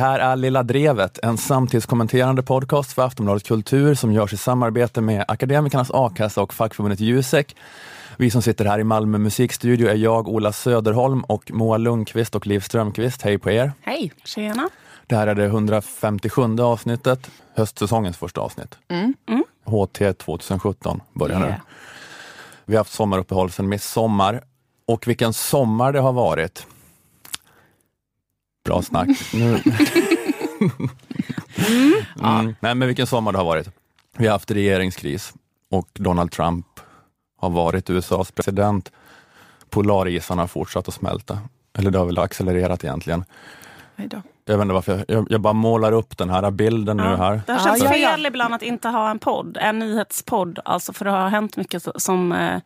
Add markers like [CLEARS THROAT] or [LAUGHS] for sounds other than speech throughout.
Det här är Lilla Drevet, en samtidskommenterande podcast för Aftonbladet Kultur som görs i samarbete med Akademikernas A-kassa och fackförbundet Jusek. Vi som sitter här i Malmö musikstudio är jag, Ola Söderholm och Moa Lundqvist och Liv Strömqvist. Hej på er! Hej! Tjena! Det här är det 157 avsnittet, höstsäsongens första avsnitt. Mm. HT 2017 börjar nu. Yeah. Vi har haft sommaruppehåll sedan midsommar och vilken sommar det har varit. Bra snack. [LAUGHS] Nu. mm. Nej men vilken sommar det har varit. Vi har haft regeringskris och Donald Trump har varit USAs president. Polarisarna har fortsatt att smälta. Eller det har väl accelererat egentligen. Jag vet inte varför, jag, jag, jag bara målar upp den här bilden nu här. Det har känts Ja, ja, fel ja. ibland att inte ha en podd, en nyhetspodd. Alltså för det har hänt mycket som eh,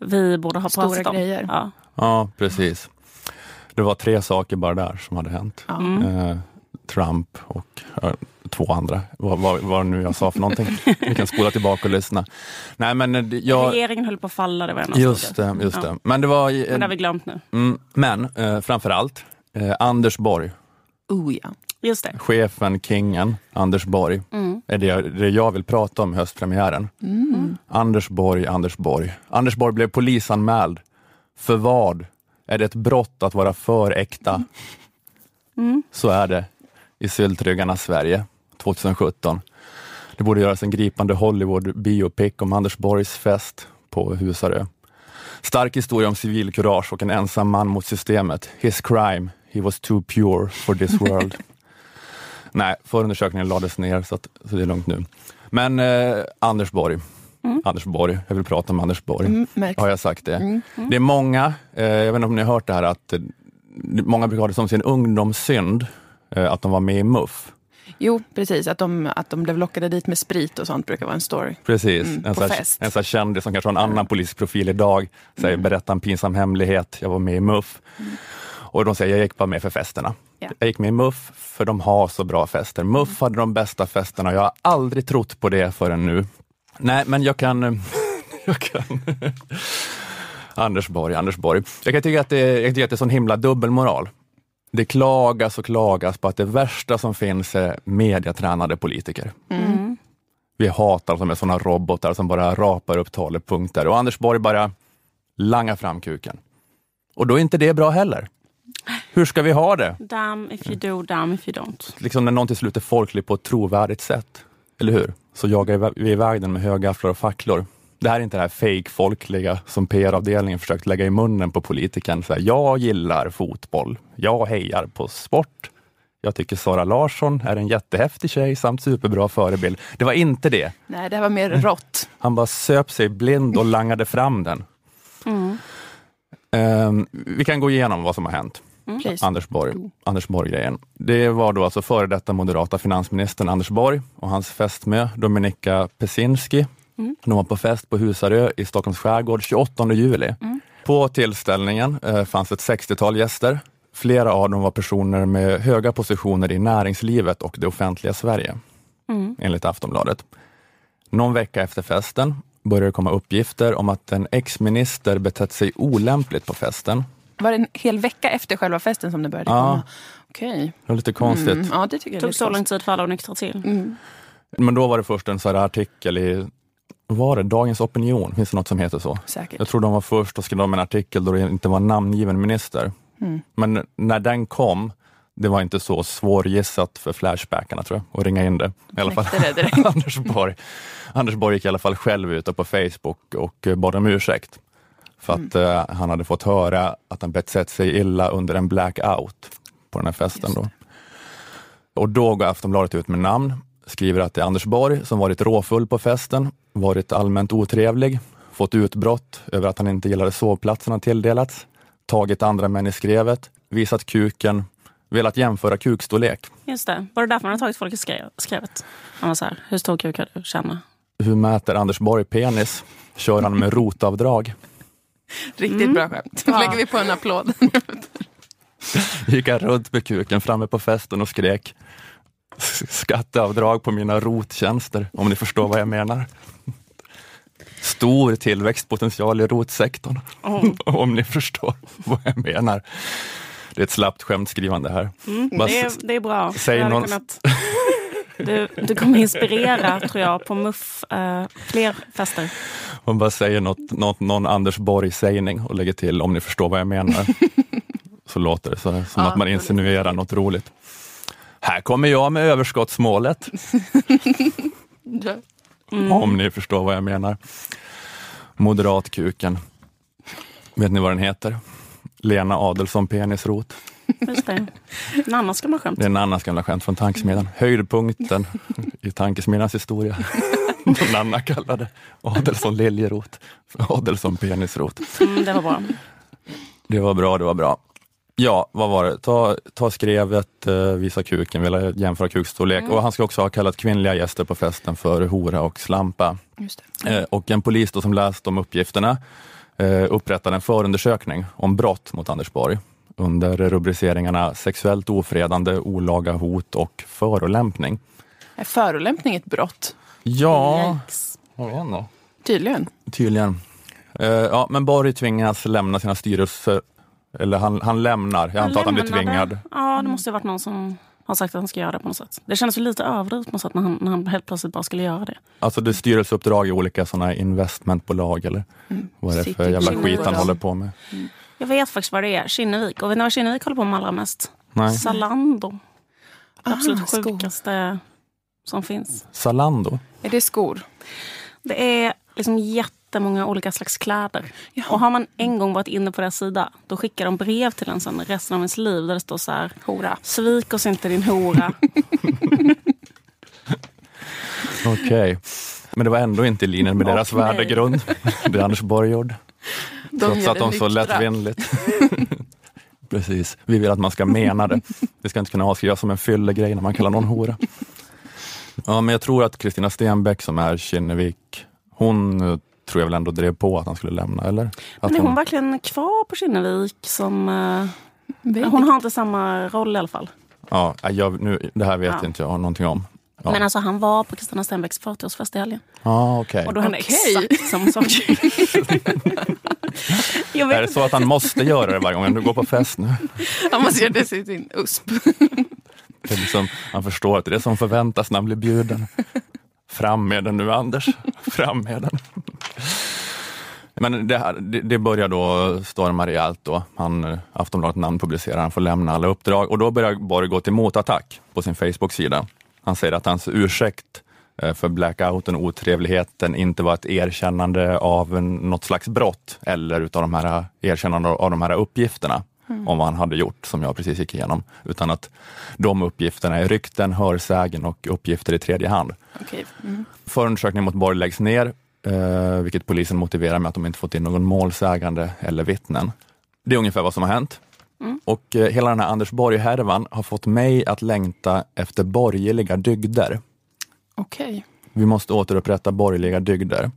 vi borde ha Stora pratat om. grejer. Ja. Ja, precis. Det var tre saker bara där som hade hänt. Mm. Eh, Trump och eh, två andra, vad, vad, vad nu jag sa för någonting. Vi kan spola tillbaka och lyssna. Nej men eh, jag... Regeringen höll på att falla, det var en Just det, just Ja. det. Men det var... Men det har Eh, vi glömt nu. mm, men eh, framförallt eh, Anders Borg, Oh ja. Just det. chefen, kingen, Anders Borg, Mm. är det, det jag vill prata om i höstpremiären. Anders Borg, Anders Borg. Anders Borg blev polisanmäld. För vad? Är det ett brott att vara för äkta? Mm. Så är det i syltryggarnas Sverige 2017. Det borde göras en gripande Hollywood-biopic om Anders Borgs fest på Husarö. Stark historia om civilkurage och en ensam man mot systemet. His crime, he was too pure for this [LAUGHS] world. Nej, förundersökningen lades ner så, att, så det är lugnt nu. Men eh, Anders Borg, Anders Borg, jag vill prata om Anders Borg. Mm. Har jag sagt det? Mm. Det är många, eh, jag vet inte om ni har hört det här, att eh, många brukar ha det som sin ungdomssynd eh, att de var med i MUF. Jo, precis. Att de, att de blev lockade dit med sprit och sånt brukar vara en story. Precis, Mm, en, sån fest. en sån kändis som kanske har en annan politisk profil idag, säger berätta en pinsam hemlighet, jag var med i MUF. Och de säger, jag gick bara med för festerna. Ja. Jag gick med i MUF för de har så bra fester. MUF hade de bästa festerna jag har aldrig trott på det förrän nu. Nej, men jag kan... eh, [LAUGHS] jag kan Anders Borg, Anders Borg. Jag kan tycka att det, jag tycker att det är sån himla dubbelmoral. Det klagas och klagas på att det värsta som finns är mediatränade politiker. Mm. Vi hatar dem som är såna robotar som bara rapar upp talepunkter och Anders Borg bara langar fram kuken. Och då är inte det bra heller. Hur ska vi ha det? Damn if you do, damn if you don't. Liksom när någon till slut är folklig på ett trovärdigt sätt. Eller hur? Så jagar vi iväg den med högafflar och facklor. Det här är inte det här fake folkliga som PR-avdelningen försökt lägga i munnen på politikern. Så här, jag gillar fotboll. Jag hejar på sport. Jag tycker Sara Larsson är en jättehäftig tjej samt superbra förebild. Det var inte det. Nej, det var mer rått. Han bara söp sig blind och langade fram den. Mm. Ehm, vi kan gå igenom vad som har hänt. Please. Anders Borg, Anders Borg-grejen. Det var då alltså före detta moderata finansministern Anders Borg och hans fästmö Dominika Pesinski. De var på fest på Husarö i Stockholms skärgård 28 juli. På tillställningen eh, fanns ett 60-tal gäster. Flera av dem var personer med höga positioner i näringslivet och det offentliga Sverige, Mm. enligt Aftonbladet. Någon vecka efter festen började det komma uppgifter om att en ex-minister betett sig olämpligt på festen. Var det en hel vecka efter själva festen som det började Ja. komma? Okej. Det var lite konstigt. Mm, ja, det tycker jag Det tog så lång tid för alla att nyktra till. Mm. Men då var det först en sån här artikel i, vad var det, Dagens Opinion, finns det något som heter så? Säkert. Jag tror de var först och skrev de en artikel då det inte var namngiven minister. Mm. Men när den kom, det var inte så svårgissat för Flashbackarna tror jag, att ringa in det. I alla fall. [LAUGHS] Anders, Borg. Anders Borg gick i alla fall själv ut på Facebook och bad om ursäkt. För att Mm. eh, han hade fått höra att han betett sig illa under en blackout på den här festen. Då. Och då går Aftonbladet ut med namn, skriver att det är Anders Borg som varit råfull på festen, varit allmänt otrevlig, fått utbrott över att han inte gillade sovplatsen han tilldelats, tagit andra män i skrevet, visat kuken, velat jämföra kukstorlek. Just det. Var det därför man hade tagit folk i skrev- skrevet? Han var så här, hur stor kuk kan du känna? Hur mäter Anders Borg penis? Kör han med [LAUGHS] rotavdrag? Riktigt Mm. bra skämt. Ja. lägger vi på en applåd. Gick han runt med kuken framme på festen och skrek skatteavdrag på mina rottjänster, om ni förstår vad jag menar. Stor tillväxtpotential i rotsektorn, Oh. om ni förstår vad jag menar. Det är ett slappt skämtskrivande här. Mm, det, är, det är bra. säg Jag någon- kunnat, du, du kommer inspirera, tror jag, på MUF eh, fler fester. Man bara säger något, något, någon Anders Borg-sägning och lägger till om ni förstår vad jag menar. [LAUGHS] så låter det så, som Ja, att man insinuerar något roligt. Här kommer jag med överskottsmålet. [LAUGHS] Mm. om ni förstår vad jag menar. Moderatkuken. Vet ni vad den heter? Lena Adelsson Penisrot. Just det. Ska man skämt. Det är en annan gamla skämt från Tankesmedjan. Höjdpunkten i Tankesmedjans historia. [LAUGHS] Någon annan kallade Adelsson Liljerot. Adelsson Penisrot. Mm, det var bra. Det var bra, det var bra. Ja, vad var det? Ta, ta skrevet, eh, visa kuken, vill jämföra kukstorlek. Och han ska också ha kallat kvinnliga gäster på festen för hora och slampa. Eh, och en polis som läst de uppgifterna eh, upprättade en förundersökning om brott mot Anders Borg under rubriceringarna sexuellt ofredande, olaga hot och förolämpning. Är förolämpning ett brott? Ja, vet inte. Tydligen. Tydligen. Eh, ja, men Borg tvingas lämna sina styrelser, eller han, han lämnar, jag antar att han blir tvingad. Ja, det måste ha varit någon som har sagt att han ska göra det på något sätt. Det kändes lite överdrivet på något sätt när han, när han helt plötsligt bara skulle göra det. Alltså det är styrelseuppdrag i olika sådana investmentbolag eller vad är det för jävla skit han håller på med? Jag vet faktiskt vad det är. Kinnevik. Och vet ni vad Kinnevik håller på med allra mest? Nej. Zalando. Det absolut Ah, sjukaste som finns. Zalando? Är det skor? Det är liksom jättemånga olika slags kläder. Och har man en gång varit inne på deras sida, då skickar de brev till en sen resten av ens liv där det står så här. Hora. Svik oss inte din hora. [LAUGHS] Okej. Men det var ändå inte i linje med deras värdegrund, det Anders Borg gjorde. De Trots att de så lättvindigt. [LAUGHS] Precis, vi vill att man ska mena det. Det ska inte kunna avskrivas som en fyllegrej när man kallar någon hora. Ja, men jag tror att Kristina Stenbeck som är Kinnevik, hon eh, tror jag väl ändå drev på att han skulle lämna, eller? Att Men är hon verkligen kvar på Kinnevik? Som, eh, hon har inte samma roll i alla fall. ja, jag, nu, det här vet Ja. inte jag någonting om. Ja, Men alltså han var på Kristina Stenbecks 40-årsfest i helgen. ah, okej. Och då hände Okej. exakt samma sak. [LAUGHS] jag Är det så att han måste göra det varje gång du går på fest nu? [LAUGHS] Han måste göra det till sin USP. [LAUGHS] Det är liksom, han förstår att det är det som förväntas när han blir bjuden. Fram med den nu Anders, fram med den. Men det, här, det, det börjar då storma rejält då. Han, Aftonbladet namn publicerar, han får lämna alla uppdrag och då börjar Borg gå till motattack på sin Facebook-sida. Han säger att hans ursäkt eh, för blackouten och otrevligheten inte var ett erkännande av något slags brott eller utav de här erkännande av de här uppgifterna om vad han hade gjort som jag precis gick igenom. Utan att de uppgifterna är rykten, hörsägen och uppgifter i tredje hand. Okej. Mm. Förundersökningen mot Borg läggs ner, eh, vilket polisen motiverar med att de inte fått in någon målsägande eller vittnen. Det är ungefär vad som har hänt. Och eh, hela den här Anders Borg-härvan har fått mig att längta efter borgerliga dygder. Okej. Vi måste återupprätta borgerliga dygder.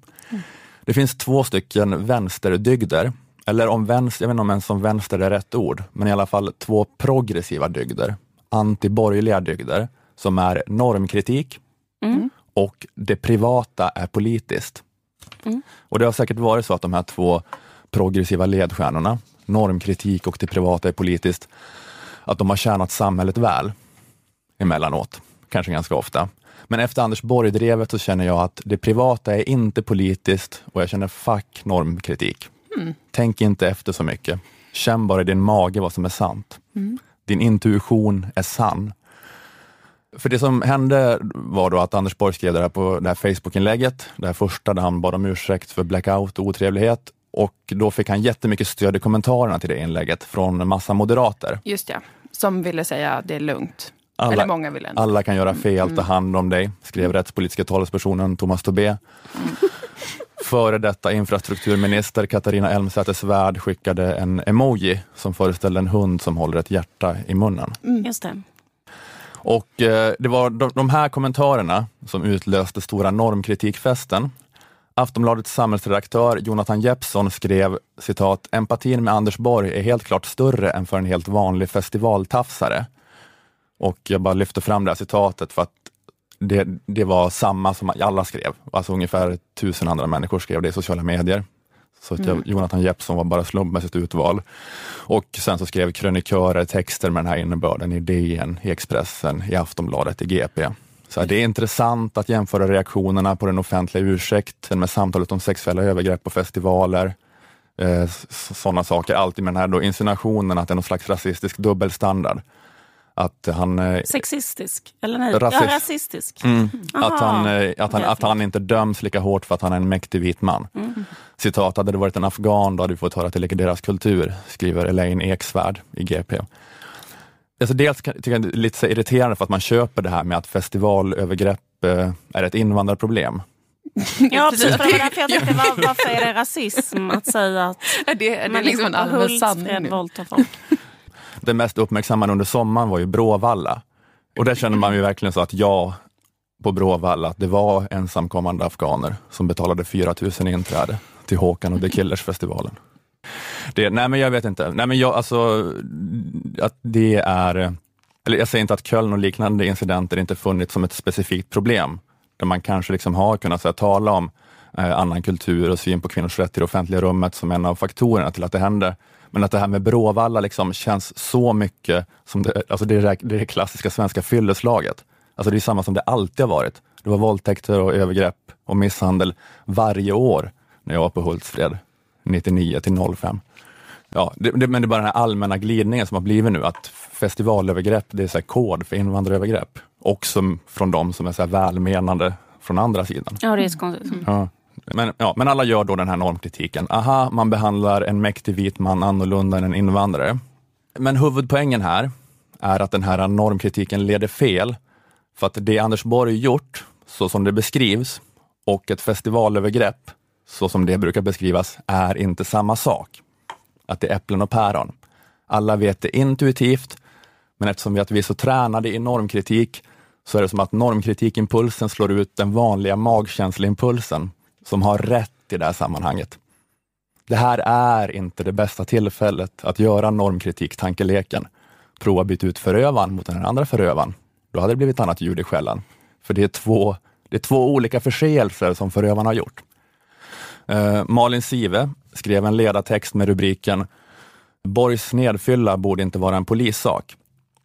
Det finns två stycken vänsterdygder, eller om vänster, jag vet inte om ens om vänster är rätt ord, men i alla fall två progressiva dygder, antiborgerliga dygder, som är normkritik Mm. och det privata är politiskt. Mm. Och det har säkert varit så att de här två progressiva ledstjärnorna, normkritik och det privata är politiskt, att de har tjänat samhället väl emellanåt, kanske ganska ofta. Men efter Anders Borg-drevet så känner jag att det privata är inte politiskt och jag känner fuck normkritik. Tänk inte efter så mycket. Känn bara i din mage vad som är sant. Din intuition är sann. För det som hände var då att Anders Borg skrev det här på det här Facebook-inlägget, det här första där han bad om ursäkt för blackout och otrevlighet. Och då fick han jättemycket stöd i kommentarerna till det inlägget från en massa moderater. Just ja. Som ville säga att det är lugnt. Alla- Eller många ville ändå. Alla kan göra fel, ta hand om dig, skrev rättspolitiska talespersonen Thomas Tobé. Före detta infrastrukturminister Katarina Elmsäter-Svärd skickade en emoji som föreställde en hund som håller ett hjärta i munnen. Just det. Och eh, det var de, de här kommentarerna som utlöste stora normkritikfesten. Aftonbladets samhällsredaktör Jonathan Jeppsson skrev citat, empatin med Anders Borg är helt klart större än för en helt vanlig festivaltafsare. Och jag bara lyfter fram det här citatet för att det, det var samma som alla skrev. Alltså ungefär tusen andra människor skrev det i sociala medier. Så att jag, Jonathan Jeppsson var bara slumpmässigt utvald. Och sen så skrev krönikörer texter med den här innebörden i DN, i Expressen, i Aftonbladet, i GP. Så det är intressant att jämföra reaktionerna på den offentliga ursäkten med samtalet om sexuella övergrepp på festivaler, eh, sådana saker. Alltid med den här då insinuationen att det är någon slags rasistisk dubbelstandard. Att han... Eh, Sexistisk? Eller nej? Rasist. Ja, rasistisk. Mm, att, han, eh, att, han, att han inte döms lika hårt för att han är en mäktig vit man. Mm. Citat, hade det varit en afghan då hade vi fått höra att det ligger deras kultur, skriver Elaine Eksvärd i GP. Alltså dels kan- tycker jag det är lite så irriterande för att man köper det här med att festivalövergrepp eh, är ett invandrarproblem. Ja, Precis. precis. Det var därför jag tänkte, var, varför är det rasism att säga att [LAUGHS] Är det, är det människor liksom en på allmän sanning våldtar folk? [LAUGHS] Det mest uppmärksammade under sommaren var ju Bråvalla. Och där känner man ju verkligen så att ja, på Bråvalla, att det var ensamkommande afghaner som betalade 4 000 inträde till Håkan och The Killers-festivalen. Det, nej men jag vet inte. Nej men jag, alltså, att det är, eller jag säger inte att Köln och liknande incidenter inte funnits som ett specifikt problem, där man kanske liksom har kunnat så här, tala om eh, annan kultur och syn på kvinnors rätt i det offentliga rummet som en av faktorerna till att det händer. Men att det här med Bråvalla liksom känns så mycket som det, alltså det, det, det klassiska svenska fylleslaget. Alltså det är samma som det alltid har varit. Det var våldtäkter och övergrepp och misshandel varje år när jag var på Hultsfred, 99 till 05. Ja, det, det, men det är bara den här allmänna glidningen som har blivit nu, att festivalövergrepp, det är så kod för invandrarövergrepp. Också från de som är så välmenande från andra sidan. Ja, det är så konstigt. Ja. Men, ja, men alla gör då den här normkritiken. Aha, man behandlar en mäktig vit man annorlunda än en invandrare. Men huvudpoängen här är att den här normkritiken leder fel. För att det Anders Borg gjort, så som det beskrivs, och ett festivalövergrepp, så som det brukar beskrivas, är inte samma sak. Att det är äpplen och päron. Alla vet det intuitivt, men eftersom vi, att vi är så tränade i normkritik så är det som att normkritikimpulsen slår ut den vanliga magkänsleimpulsen som har rätt i det här sammanhanget. Det här är inte det bästa tillfället att göra normkritik-tankeleken. Prova byta ut förövaren mot den andra förövaren. Då hade det blivit annat ljud i skällan. För det är två, det är två olika förseelser som förövarna har gjort. Eh, Malin Sive skrev en ledartext med rubriken Borgs nedfylla borde inte vara en polissak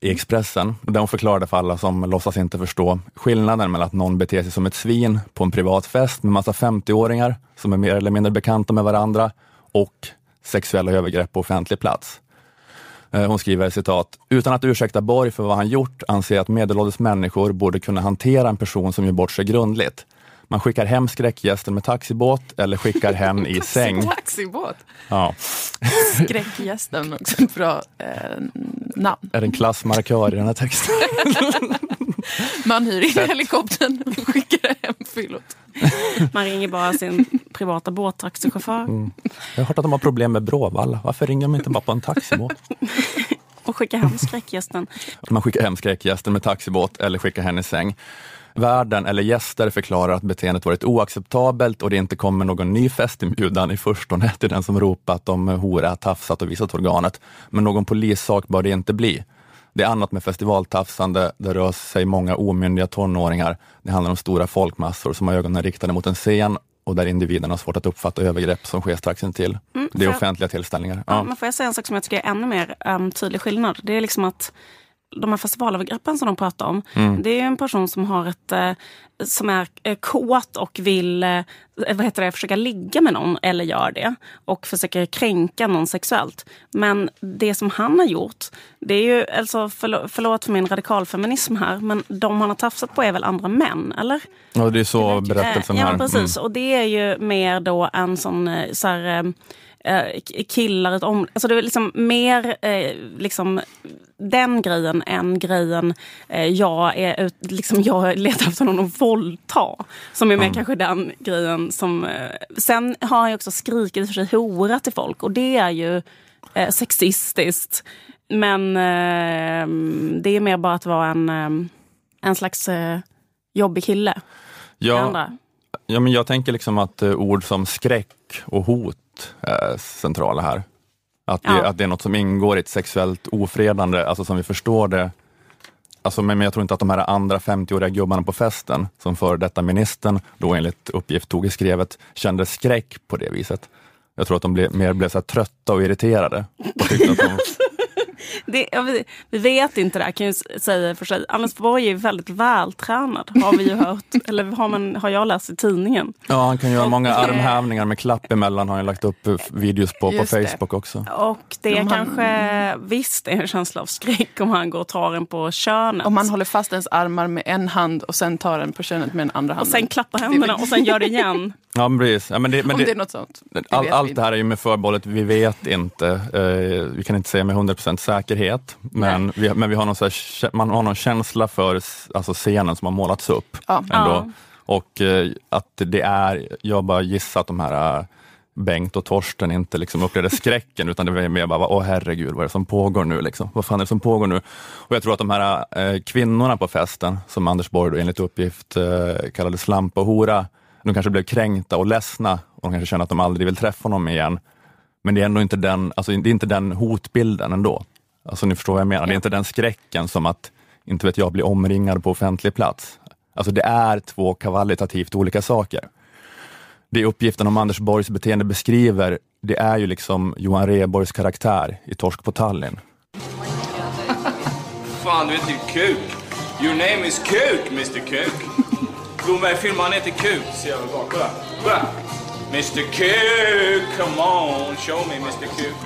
i Expressen, där hon förklarade för alla som låtsas inte förstå skillnaden mellan att någon beter sig som ett svin på en privat fest med massa 50-åringar som är mer eller mindre bekanta med varandra och sexuella övergrepp på offentlig plats. Eh, hon skriver citat, utan att ursäkta Borg för vad han gjort anser jag att medelålders människor borde kunna hantera en person som gör bort sig grundligt. Man skickar hem skräckgästen med taxibåt eller skickar hem i [LAUGHS] säng. Taxibåt. Ja. [LAUGHS] Skräckgästen också. ett Bra eh, namn. Är det en klassmarkör i den här texten? [LAUGHS] Man hyr in helikoptern och skickar hem fyllot. Man ringer bara sin privata båttaxichaufför Mm. Jag har hört att de har problem med Bråvalla. Varför ringer de inte bara på en taxibåt? och skickar hem skräckgästen. Man skickar hem skräckgästen med taxibåt eller skickar henne i säng. Värden eller gäster förklarar att beteendet varit oacceptabelt och det inte kommer någon ny festinbjudan i förstone till den som ropat om hora, tafsat och visat organet. Men någon polissak bör det inte bli. Det är annat med festivaltafsande, det rör sig många omyndiga tonåringar. Det handlar om stora folkmassor som har ögonen riktade mot en scen och där individen har svårt att uppfatta övergrepp som sker strax intill. Mm, Det är offentliga tillställningar. Ja. Ja. Men får jag säga en sak som jag tycker är ännu mer um, tydlig skillnad? Det är liksom att de här festivalövergreppen som de pratar om, det är en person som har ett eh, som är eh, kåt och vill eh, vad heter det, försöka ligga med någon eller gör det och försöker kränka någon sexuellt. Men det som han har gjort, det är ju, alltså förlåt, förlåt för min radikalfeminism här, men de han har tafsat på är väl andra män, eller? Ja, det är så berättelsen Eh, ja, precis. Och det är ju mer då en sån så här, eh, killar ett. Alltså det är liksom mer eh, liksom, den grejen än grejen eh, jag, är liksom, jag letar efter någon att våldta. Som är mer kanske den grejen som... Eh, sen har han ju också skrikit för sig hora till folk och det är ju eh, sexistiskt. Men det är mer bara att vara en, en slags jobbig kille. Ja. Ja, men jag tänker liksom att ord som skräck och hot är centrala här. Att det, Ja. att det är något som ingår i ett sexuellt ofredande, alltså som vi förstår det. Alltså, men jag tror inte att de här andra 50-åriga gubbarna på festen, som före detta ministern då enligt uppgift tog i skrevet, kände skräck på det viset. Jag tror att de blev, mer blev så trötta och irriterade. Och tyckte att de, [LAUGHS] Det, ja, vi, vi vet inte det här kan jag ju säga för sig. Anders Borg är väldigt vältränad har vi ju hört. [LAUGHS] Eller har, man, har jag läst i tidningen. ja, han kan göra många armhävningar med klapp emellan, har han lagt upp eh, videos på, på Just det. Facebook också. Och det han- kanske visst är en känsla av skräck om han går och tar en på könet. Om man håller fast ens armar med en hand och sen tar den på könet med den andra och handen. sen klappar händerna och sen gör det igen. [LAUGHS] Ja, men precis. Ja, men det, men Om det, det är något sånt. Det All, allt det här är ju med förbehållet, vi vet inte. Eh, vi kan inte säga med 100% säkerhet, men, vi, men vi har någon så här, man har någon känsla för alltså scenen som har målats upp. Ja. Ändå. Och eh, att det är, jag bara gissar att de här eh, Bengt och Torsten inte liksom upplevde skräcken, utan det var mer bara, åh herregud, vad är det som pågår nu? Liksom? Vad fan är det som pågår nu? Och jag tror att de här eh, kvinnorna på festen, som Anders Borg då enligt uppgift eh, kallade slampa och hora, de kanske blev kränkta och ledsna och de kanske känner att de aldrig vill träffa honom igen. Men det är ändå inte den, alltså, det är inte den hotbilden ändå. Alltså ni förstår vad jag menar, det är inte den skräcken som att, inte vet jag, bli omringad på offentlig plats. Alltså det är två kvalitativt olika saker. Det uppgiften om Anders Borgs beteende beskriver, det är ju liksom Johan Rheborgs karaktär i Torsk på Tallinn. [LAUGHS] Fan, du heter ju Kuk. Your name is Kuk, Mr Kuk. Blomberg filmar, han heter Kuk. Ser jag väl bak. Kolla. Kolla. Mr Kuk, come on. Show me Mr Kuk.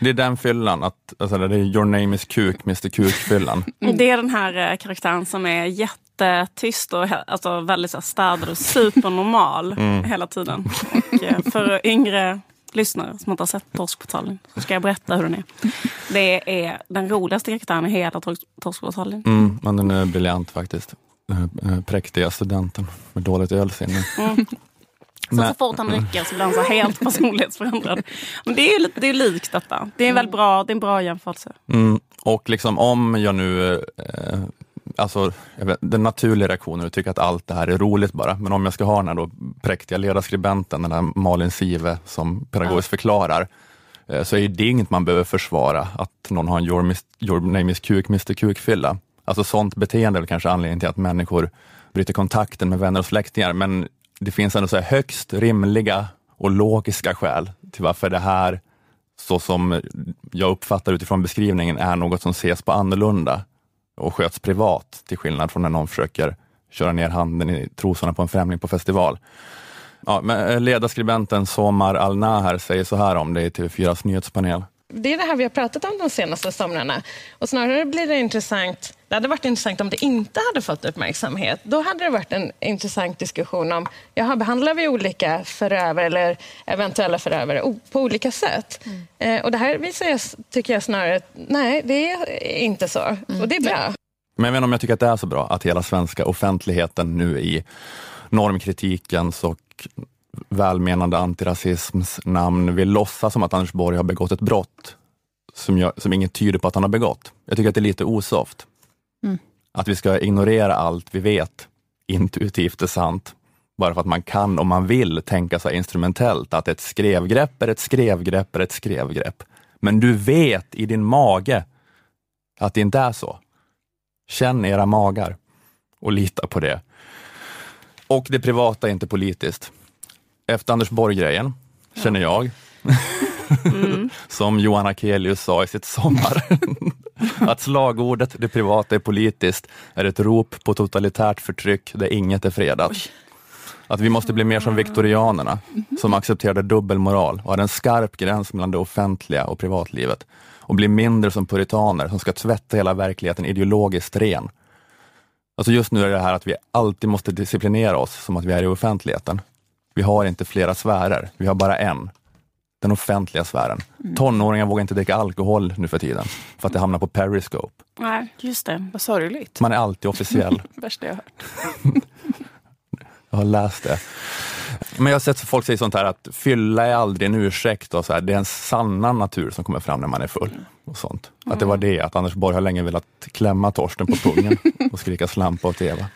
Det är den fyllan, att, alltså det är Your name is Kuk, Mr Kuk-fyllan. [LAUGHS] Det är den här eh, karaktären som är jättetyst och he- alltså, väldigt så här, städad och supernormal [LAUGHS] hela tiden. Och, eh, för yngre lyssnare som inte har sett Torsk på Tallinn så ska jag berätta hur den är. Det är den roligaste karaktären i hela Torsk Torsk på Tallinn. Mm, men den är briljant faktiskt. Den här, eh, Präktiga studenten med dåligt ölsinne. Så, Men- så fort han rycker så blir han så helt personlighetsförändrad. Men det är lite- det är likt detta. Det är väldigt bra, det är en bra jämförelse. Mm, och liksom om jag nu, eh, alltså vet, den naturliga reaktionen är att tycka att allt det här är roligt bara, men om jag ska ha den här då präktiga ledarskribenten, den här Malin Sive som pedagogiskt förklarar, eh, så är det inget man behöver försvara, att någon har en your, mis- your name is kuk, Mr Kuk-fylla. Alltså sånt beteende är väl kanske anledningen till att människor bryter kontakten med vänner och släktingar, men det finns ändå så här högst rimliga och logiska skäl till varför det här så som jag uppfattar utifrån beskrivningen är något som ses på annorlunda och sköts privat, till skillnad från när någon försöker köra ner handen i trosorna på en främling på festival. Ja, men eh, ledarskribenten Somar Al Nahar säger så här om det i TV4s nyhetspanel. Det är det här vi har pratat om de senaste somrarna. Och snarare blir det intressant, det hade varit intressant om det inte hade fått uppmärksamhet. Då hade det varit en intressant diskussion om, jaha, behandlar vi olika förövare eller eventuella förövare på olika sätt? Eh, och det här visar jag, tycker jag snarare, nej, det är inte så. Och det är bra. Men jag vet inte om jag tycker att det är så bra att hela svenska offentligheten nu i normkritikens och välmenande antirasisms namn vill låtsas som att Anders Borg har begått ett brott som, jag, som inget tyder på att han har begått. Jag tycker att det är lite osoft. Mm. Att vi ska ignorera allt vi vet, intuitivt är sant, bara för att man kan om man vill tänka sig instrumentellt att ett skrevgrepp är ett skrevgrepp är ett skrevgrepp. Men du vet i din mage att det inte är så. Känn era magar och lita på det. Och det privata är inte politiskt. Efter Anders Borg-grejen, känner jag, [LAUGHS] [LAUGHS] som Johan Akelius sa i sitt sommar, [LAUGHS] att slagordet det privata är politiskt är ett rop på totalitärt förtryck där inget är fredat. Att vi måste bli mer som viktorianerna, som accepterade dubbelmoral och hade en skarp gräns mellan det offentliga och privatlivet. Och bli mindre som puritaner som ska tvätta hela verkligheten ideologiskt ren. Alltså just nu är det här att vi alltid måste disciplinera oss som att vi är i offentligheten. Vi har inte flera sfärer, vi har bara en. Den offentliga sfären. Tonåringar vågar inte dricka alkohol nu för tiden, för att det hamnar på Periscope. Nej, just det. Vad sorgligt. Man är alltid officiell. [LAUGHS] Värsta jag hört. [LAUGHS] Jag har läst det. Men jag har sett folk säga sånt här att fylla är aldrig en ursäkt och så här, det är en sanna natur som kommer fram när man är full. och sånt. Att det var det, att Anders Borg har länge velat klämma Torsten på pungen [LAUGHS] och skrika slampa åt Eva.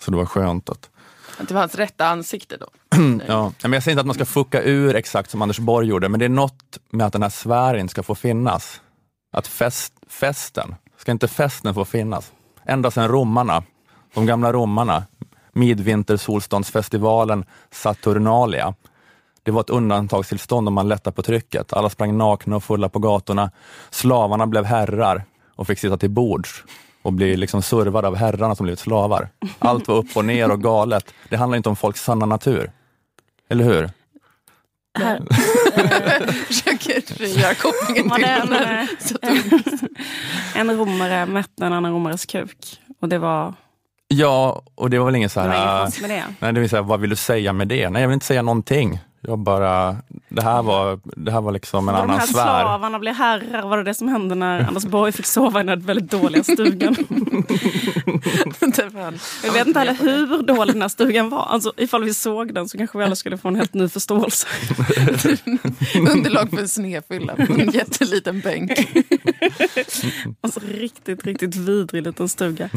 Så det var skönt att Det var hans rätta ansikte då. [CLEARS THROAT] Ja, men jag säger inte att man ska fucka ur exakt som Anders Borg gjorde, men det är något med att den här sfären ska få finnas. Att fest, festen, ska inte festen få finnas? Ända sedan romarna, de gamla romarna, midvintersolståndsfestivalen Saturnalia. Det var ett undantagstillstånd om man lättade på trycket. Alla sprang nakna och fulla på gatorna. Slavarna blev herrar och fick sitta till bords och bli liksom servade av herrarna som blivit slavar. Allt var upp och ner och galet. Det handlar inte om folks sanna natur. Eller hur? Här, [LAUGHS] Försöker göra kopplingen till [LAUGHS] en, här. romare mätte en annan romares kuk. Och det var, Ja, och det var väl inget så det var inget här... med det. Nej, det vill säga, vad vill du säga med det? Nej, jag vill inte säga någonting. Jag bara, det här var, det här var liksom en de annan här sfär. slavarna blev herrar, var det det som hände när Anders Borg fick sova i den här väldigt dåliga stugan? Var- [LAUGHS] Jag vet inte heller hur dålig den här stugan var. Alltså, ifall vi såg den så kanske vi alla skulle få en helt ny förståelse. [LAUGHS] Underlag för en snedfylla på en jätteliten bänk. [LAUGHS] Alltså riktigt, riktigt vidrig liten stuga.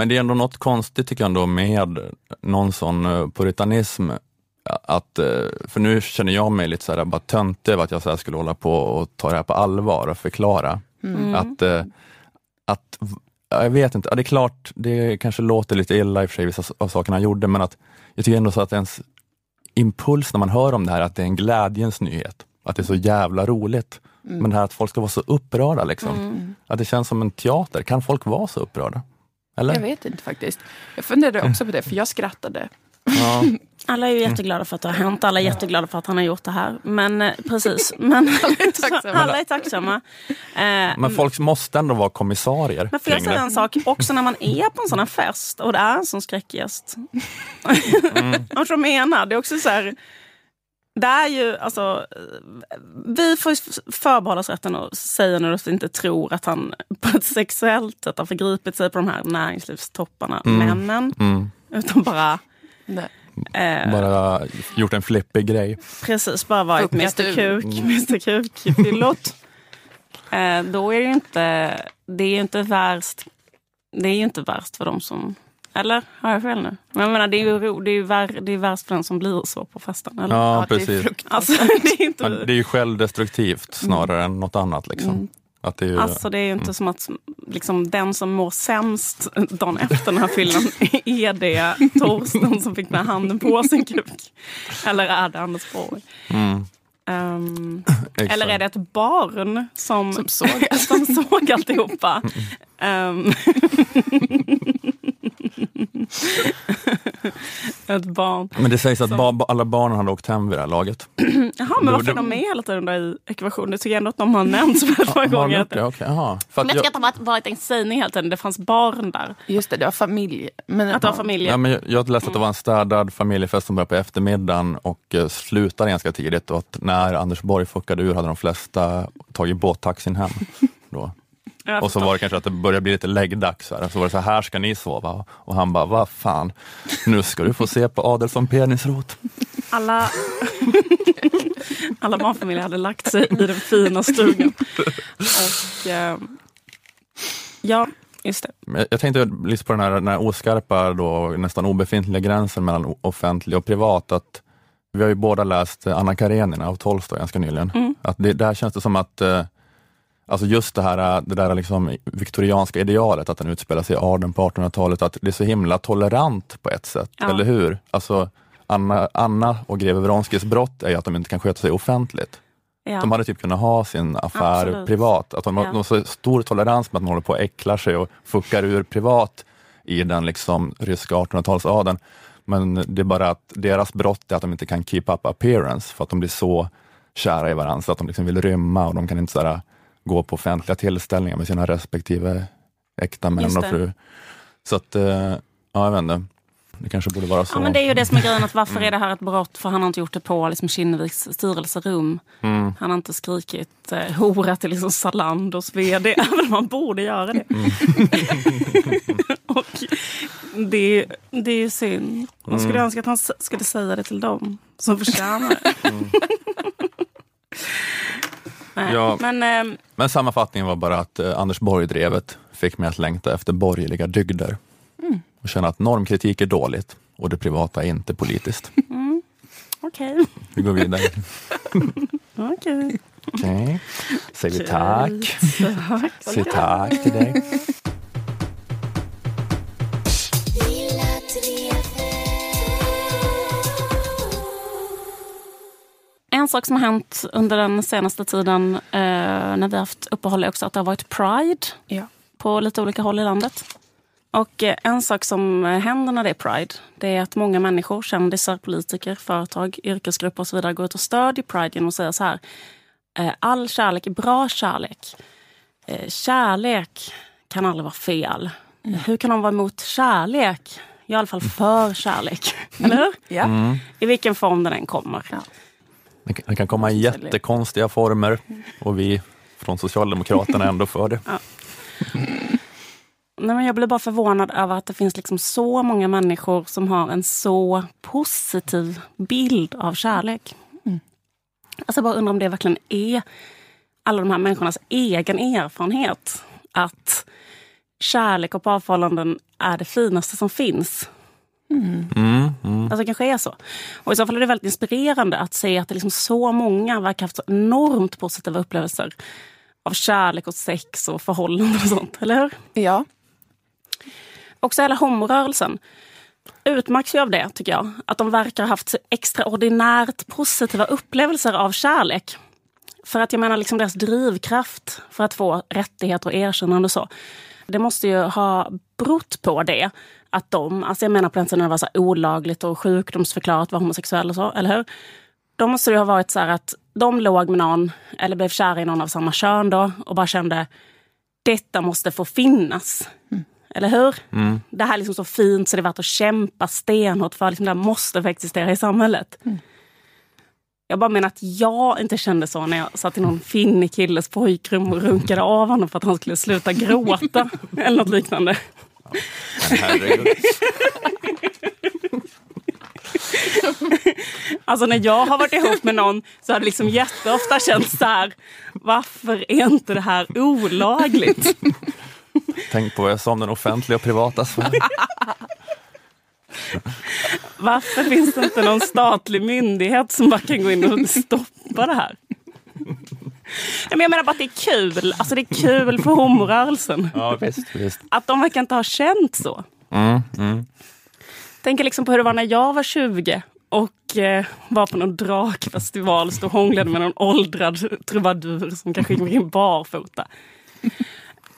Men det är ändå något konstigt tycker jag ändå med någon sån eh, puritanism. Att, eh, för nu känner jag mig lite så här, bara töntig över att jag så skulle hålla på och ta det här på allvar och förklara. Mm. Att, eh, att, ja, jag vet inte, ja, det är klart, det kanske låter lite illa i och för sig, vissa av sakerna han gjorde, men att jag tycker ändå så att ens impuls när man hör om det här, att det är en glädjens nyhet. Att det är så jävla roligt. Men det här att folk ska vara så upprörda, liksom. att det känns som en teater. Kan folk vara så upprörda? Eller? Jag vet inte faktiskt. Jag funderade också på det, för jag skrattade. Ja. [LAUGHS] Alla är ju jätteglada för att det har hänt, alla är jätteglada för att han har gjort det här. Men eh, precis, men [LAUGHS] alla är [LAUGHS] tacksamma. alla är tacksamma. Eh, Men folk måste ändå vara kommissarier Men får jag säga en sak? Också när man är på en sån här fest och det är en sån skräckgäst. Mm. Jag menar. Det är också så här... Det är ju, alltså, vi får ju förbehålla oss rätten att säga när vi inte tror att han på ett sexuellt sätt har förgripit sig på de här näringslivstopparna, männen. Mm. Utan bara, eh, Bara gjort en flippig grej. precis bara varit Mr. Kuk, Mr Kuk, fyllot. [LAUGHS] eh, då är det ju inte, det är ju inte värst. Det är ju inte värst för dem som eller har jag fel nu? Men jag menar, det är ju, ro- det är ju vär, det är värst för den som blir så på festen. Eller? Ja, det är precis. fruktansvärt. Alltså, [LAUGHS] det är inte, Men det är ju självdestruktivt snarare än något annat. Liksom. Att det är ju, alltså, det är ju inte som att liksom, den som mår sämst dagen efter den här fyllan [LAUGHS] är det Torsten som fick med handen på sin kuk. Eller är det Anders Borg? mm, exakt. eller är det ett barn som, Som såg [LAUGHS] som såg alltihopa? Ehm. [LAUGHS] ett barn. Men det sägs att som- ba, ba, alla barnen hade åkt hem vid det här laget. Jaha, men varför är de med hela tiden i ekvationen? Det tycker jag ändå att de har nämnts väldigt många gånger. det? Jaha. För Men att jag jag, tycker att det har varit en sägning hela tiden. Det fanns barn där. Just det, det var familj. Men, Att det var ja. familjer. ja, men jag, jag läste att det var en städad familjefest som började på eftermiddagen och uh, slutade ganska tidigt och att när Anders Borg fuckade ur hade de flesta tagit båttaxin hem. Då. Och så var det kanske att det började bli lite läggdags. Här. Så var det så här, här ska ni sova. Och han bara, vad fan, nu ska du få se på Adelsson penisrot. Alla, alla barnfamiljer hade lagt sig i den fina stugan. Och, eh, ja, just det. Jag tänkte lite på den här, den här oskarpa, då, nästan obefintliga gränsen mellan offentlig och privat. Att vi har ju båda läst Anna Karenina av Tolstoj ganska nyligen. Mm. Att det, där känns det som att eh, Alltså just det här eh, det där liksom viktorianska idealet, att den utspelar sig i Aden på 1800-talet, att det är så himla tolerant på ett sätt, Ja. eller hur? Alltså Anna, Anna och greve Wronskis brott är ju att de inte kan sköta sig offentligt. Ja. De hade typ kunnat ha sin affär Absolut. privat. Att de har Ja. de har så stor tolerans med att man håller på och äcklar sig och fuckar ur privat i den liksom ryska 1800-talsadeln. Men det är bara att deras brott är att de inte kan keep up appearance för att de blir så kära i varandra så att de liksom vill rymma och de kan inte sådär, gå på offentliga tillställningar med sina respektive äkta män och fru. Så att, eh, ja jag vet inte. Det kanske borde vara så. Ja, men det är ju det som är grejen. Att varför är det här ett brott? För han har inte gjort det på liksom, Kinneviks styrelserum. Mm. Han har inte skrikit eh, hora till liksom, Zalandos vd, även om han borde göra det. Mm. [LAUGHS] och det, det är ju synd. Man skulle Mm. önska att han skulle säga det till dem som förtjänar det. [LAUGHS] Ja, men, eh, men sammanfattningen var bara att eh, Anders Borg-drevet fick mig att längta efter borgerliga dygder mm. och känna att normkritik är dåligt och det privata är inte politiskt. Mm. Okej. Okay. Vi går vidare. [LAUGHS] Okej. Okay. Okay. Säger vi tack. tack. Säg tack till dig. Sak som har hänt under den senaste tiden eh, när vi har haft uppehåll är också att det har varit Pride Ja. på lite olika håll i landet. Och eh, en sak som händer när det är Pride, det är att många människor, kändisar, politiker, företag, yrkesgrupper och så vidare går ut och stödjer Pride genom att säga så här. eh, All kärlek är bra kärlek. Eh, Kärlek kan aldrig vara fel. Hur kan de vara emot kärlek? Jag är i alla fall för kärlek. [LAUGHS] Eller hur? Ja. I vilken form den än kommer. Det kan- det kan komma i jättekonstiga former och vi från Socialdemokraterna är ändå för det. [LAUGHS] Nej, men jag blir bara förvånad över att det finns liksom så många människor som har en så positiv bild av kärlek. Alltså jag bara undrar om det verkligen är alla de här människornas egen erfarenhet. Att kärlek och parförhållanden är det finaste som finns. Mm, mm. Alltså det kanske är så. Och i så fall är det väldigt inspirerande att se att det liksom så många verkar ha haft så enormt positiva upplevelser av kärlek och sex och förhållanden och sånt. Eller hur? Ja. Också hela homorörelsen utmärks ju av det, tycker jag. Att de verkar ha haft så extraordinärt positiva upplevelser av kärlek. För att jag menar, liksom deras drivkraft för att få rättigheter och erkännande och så. Det måste ju ha berott på det. Att de, alltså jag menar på den tiden det var så olagligt och sjukdomsförklarat att vara homosexuell och så, eller hur? Då måste det ha varit så här att de låg med någon, eller blev kära i någon av samma kön då, och bara kände detta måste få finnas. Eller hur? Det här är liksom så fint så det är värt att kämpa stenhårt för. Liksom det här måste få existera i samhället. Jag bara menar att jag inte kände så när jag satt i någon finnig killes pojkrum och runkade av honom för att han skulle sluta gråta. [LAUGHS] eller något liknande. Alltså när jag har varit ihop med någon så har det liksom jätteofta känts så här. Varför är inte det här olagligt? Tänk på vad jag sa om den offentliga och privata sfären. [LAUGHS] Varför finns det inte någon statlig myndighet som bara kan gå in och stoppa det här? Men jag menar bara att det är kul. Alltså det är kul för homorörelsen. Ja, visst, visst. Att de verkar inte ha känt så. Mm, mm. Tänker liksom på hur det var när jag var 20 och eh, var på någon drakfestival stod och hånglade med någon åldrad trubadur som kanske gick barfota.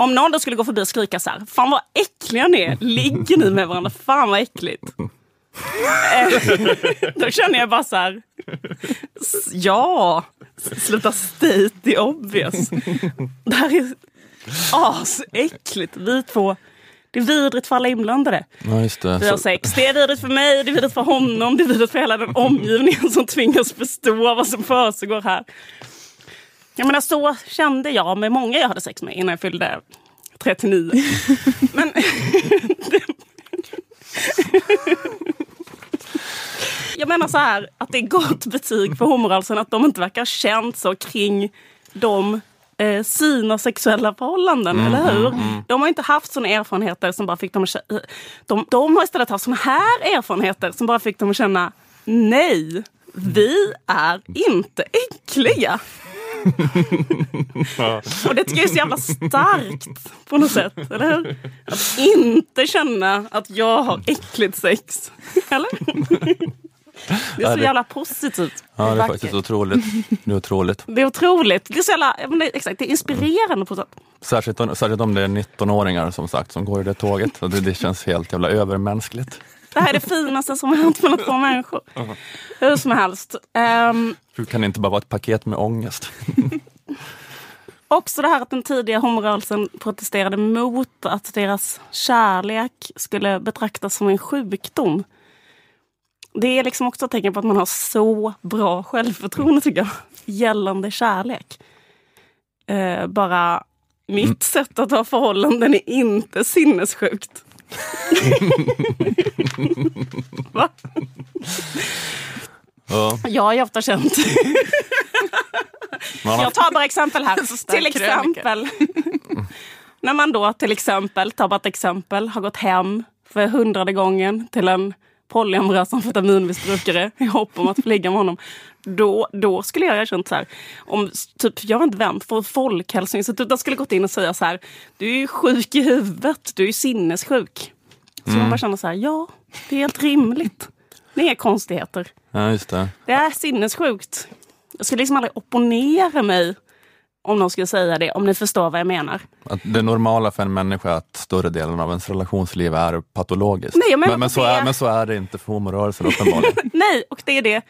Om någon då skulle gå förbi och skrika så här, fan vad äckliga ni är, ligger ni med varandra, fan vad äckligt. Eh, [LAUGHS] då känner jag bara så här, ja, sluta state the obvious. Det här är asäckligt, vi två, det är vidrigt för alla inblandade. Ja, just det. Vi har sex. Det är vidrigt för mig, det är vidrigt för honom, det är vidrigt för hela den omgivningen som tvingas förstå vad som försiggår här. Jag menar, så kände jag med många jag hade sex med innan jag fyllde 39. [LAUGHS] Men [LAUGHS] jag menar så här, att det är gott betyg för homorörelsen att de inte verkar känt så kring de eh, sina sexuella förhållanden, eller hur? De har inte haft såna erfarenheter som bara fick dem att känna... De, de har istället haft såna här erfarenheter som bara fick dem att känna nej, vi är inte äckliga. Och det tycker jag är så jävla starkt på något sätt, eller hur? Att inte känna att jag har äckligt sex. Eller? Det är Ja, så det- jävla positivt. ja, det är faktiskt otroligt. Det är otroligt. Det är otroligt. Det är så jävla, ja, det, exakt, det är inspirerande på något sätt. Särskilt, om- särskilt om det är 19-åringar som sagt som går i det tåget. Det, det känns helt jävla övermänskligt. Det här är det finaste som har hänt mellan två människor. Hur som helst. Um, Hur kan det inte bara vara ett paket med ångest? [LAUGHS] också det här att den tidiga homorörelsen protesterade mot att deras kärlek skulle betraktas som en sjukdom. Det är liksom också ett tecken på att man har så bra självförtroende tycker jag. Gällande kärlek. Eh, bara mitt sätt att ha förhållanden är inte sinnessjukt. [LAUGHS] [LAUGHS] Va? Ja, Jag har ju ofta känt. Jag tar bara exempel här. [LAUGHS] till exempel. när man då till exempel, tar bara ett exempel, har gått hem för hundrade gången till en polyamorös amfetaminmissbrukare i hopp om att få ligga med honom. Då, då skulle jag ha känt så här, om typ, jag vet inte vem, för Folkhälsoinstitutet skulle gått in och säga så här, du är ju sjuk i huvudet, du är ju sinnessjuk. Så man bara känner så här, ja, det är helt rimligt. Det är konstigheter. ja, just det. Det är sinnessjukt. Jag skulle liksom aldrig opponera mig om någon skulle säga det, om ni förstår vad jag menar. Att det normala för en människa är att större delen av ens relationsliv är patologiskt. Nej, men, men, så det- är, men så är det inte för homorörelsen uppenbarligen. [LAUGHS] Nej, och det är det.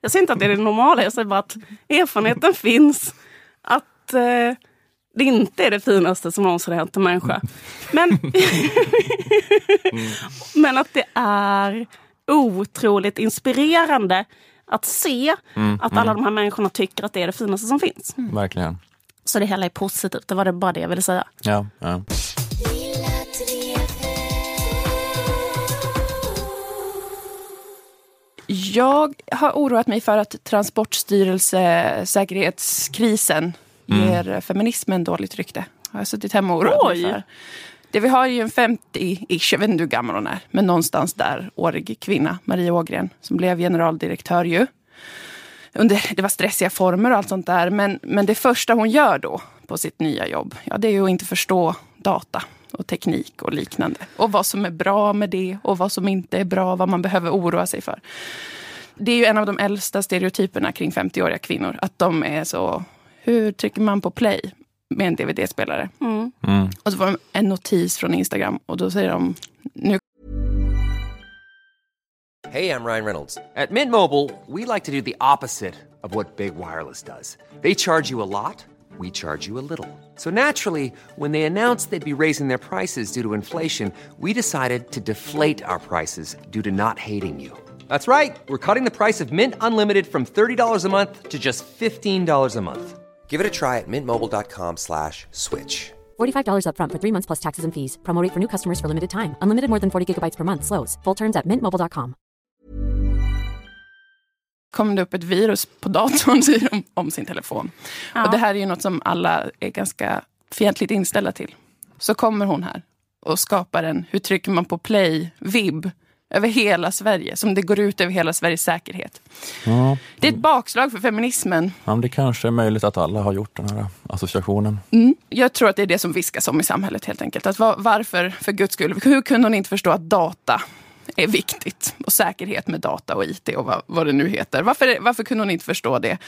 Jag säger inte att det är det normala, jag säger bara att erfarenheten finns att eh, det inte är det finaste som någonsin har hänt en människa. Men, [LAUGHS] men att det är otroligt inspirerande att se att alla de här människorna tycker att det är det finaste som finns. Verkligen. Så det hela är positivt, det var det bara det jag ville säga. Ja, ja. Jag har oroat mig för att Transportstyrelsesäkerhetskrisen ger feminismen dåligt rykte. Har jag suttit hemma och oroat mig för. Det vi har är ju en 50-ish, jag vet inte hur gammal hon är, men någonstans där, årig kvinna, Maria Ågren, som blev generaldirektör ju. Under, det var stressiga former och allt sånt där, men, men det första hon gör då på sitt nya jobb, ja det är ju att inte förstå data och teknik och liknande. Och vad som är bra med det och vad som inte är bra, vad man behöver oroa sig för. Det är ju en av de äldsta stereotyperna kring 50-åriga kvinnor, att de är så, hur trycker man på play med en DVD-spelare? Mm. Mm. Och så får de en notis från Instagram och då säger de, nu Hey, I'm Ryan Reynolds. At Mint Mobile, we like to do the opposite of what Big Wireless does. They charge you a lot, we charge you a little. So naturally, when they announced they'd be raising their prices due to inflation, we decided to deflate our prices due to not hating you. That's right. We're cutting the price of Mint Unlimited from $30 a month to just $15 a month. Give it a try at mintmobile.com slash switch. $45 upfront for three months plus taxes and fees. Promo rate for new customers for limited time. Unlimited more than 40 gigabytes per month. Slows. Full terms at mintmobile.com. kom det upp ett virus på datorn [LAUGHS] säger de, om sin telefon. Ja. Och det här är ju något som alla är ganska fientligt inställda till. Så kommer hon här och skapar en, hur trycker man på play-vibb över hela Sverige, som det går ut över hela Sveriges säkerhet. Ja. Det är ett bakslag för feminismen. ja, det kanske är möjligt att alla har gjort den här associationen. Mm. Jag tror att det är det som viskas om i samhället helt enkelt. Att var, varför, för guds skull, hur kunde hon inte förstå att data är viktigt? Och säkerhet med data och IT och vad, vad det nu heter. Varför, varför kunde hon inte förstå det?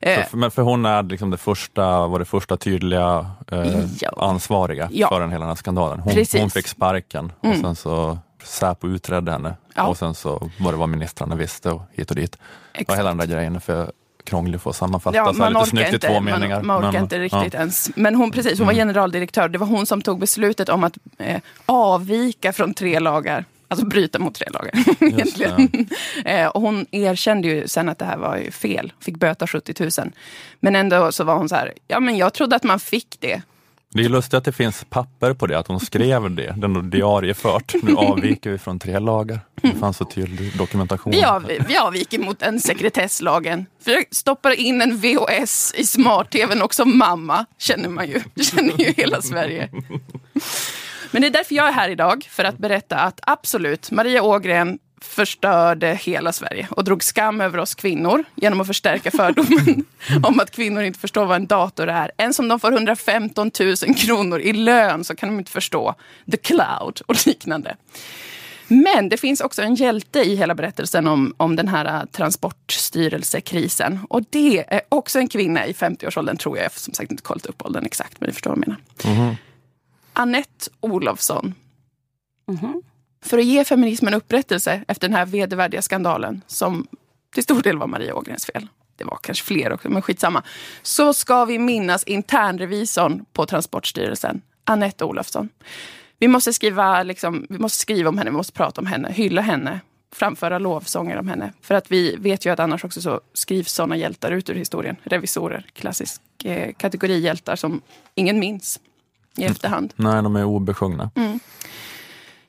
Eh, För, men för hon är liksom det första, var det första tydliga eh, Ja. ansvariga Ja. för den hela den här skandalen. Hon, hon fick sparken och sen så Säpo utredde henne Ja. och sen så var det vad ministrarna visste och hit och dit. Och Exakt. hela den där grejen är för krånglig för att sammanfatta Ja, så här lite snyggt i inte, två meningar. man, man orkar Men, inte riktigt ja. ens. Men hon, precis, hon var generaldirektör. Det var hon som tog beslutet om att eh, avvika från tre lagar. Alltså bryta mot tre lagar. [LAUGHS] egentligen. [LAUGHS] eh, och hon erkände ju sen att det här var ju fel. Fick böta 70 000. Men ändå så var hon så här, ja men jag trodde att man fick det. Det är lustigt att det finns papper på det, att hon skrev det, den har diariefört. Nu avviker vi från tre lagar. Det fanns så tydlig dokumentation. Vi, av, vi avviker mot den sekretesslagen. För jag stoppar in en VHS i smart-tvn också mamma, känner man ju. Det känner ju hela Sverige. Men det är därför jag är här idag, för att berätta att absolut, Maria Ågren förstörde hela Sverige och drog skam över oss kvinnor genom att förstärka fördomen [LAUGHS] om att kvinnor inte förstår vad en dator är. Ens om de får 115 000 kronor i lön så kan de inte förstå the cloud och liknande. Men det finns också en hjälte i hela berättelsen om, om den här äh, transportstyrelsekrisen. Och det är också en kvinna i 50-årsåldern, tror jag. Jag har som sagt inte kollat upp åldern exakt, men ni förstår vad jag menar. Annette Olofsson. För att ge feminismen upprättelse efter den här vedervärdiga skandalen, som till stor del var Maria Ågrens fel. Det var kanske fler också, men skitsamma. Så ska vi minnas internrevisorn på Transportstyrelsen, Annette Olofsson. Vi måste, skriva, liksom, vi måste skriva om henne, vi måste prata om henne, hylla henne, framföra lovsånger om henne. För att vi vet ju att annars också så skrivs sådana hjältar ut ur historien. Revisorer, klassisk eh, kategori hjältar som ingen minns i efterhand. Nej, de är obesjungna.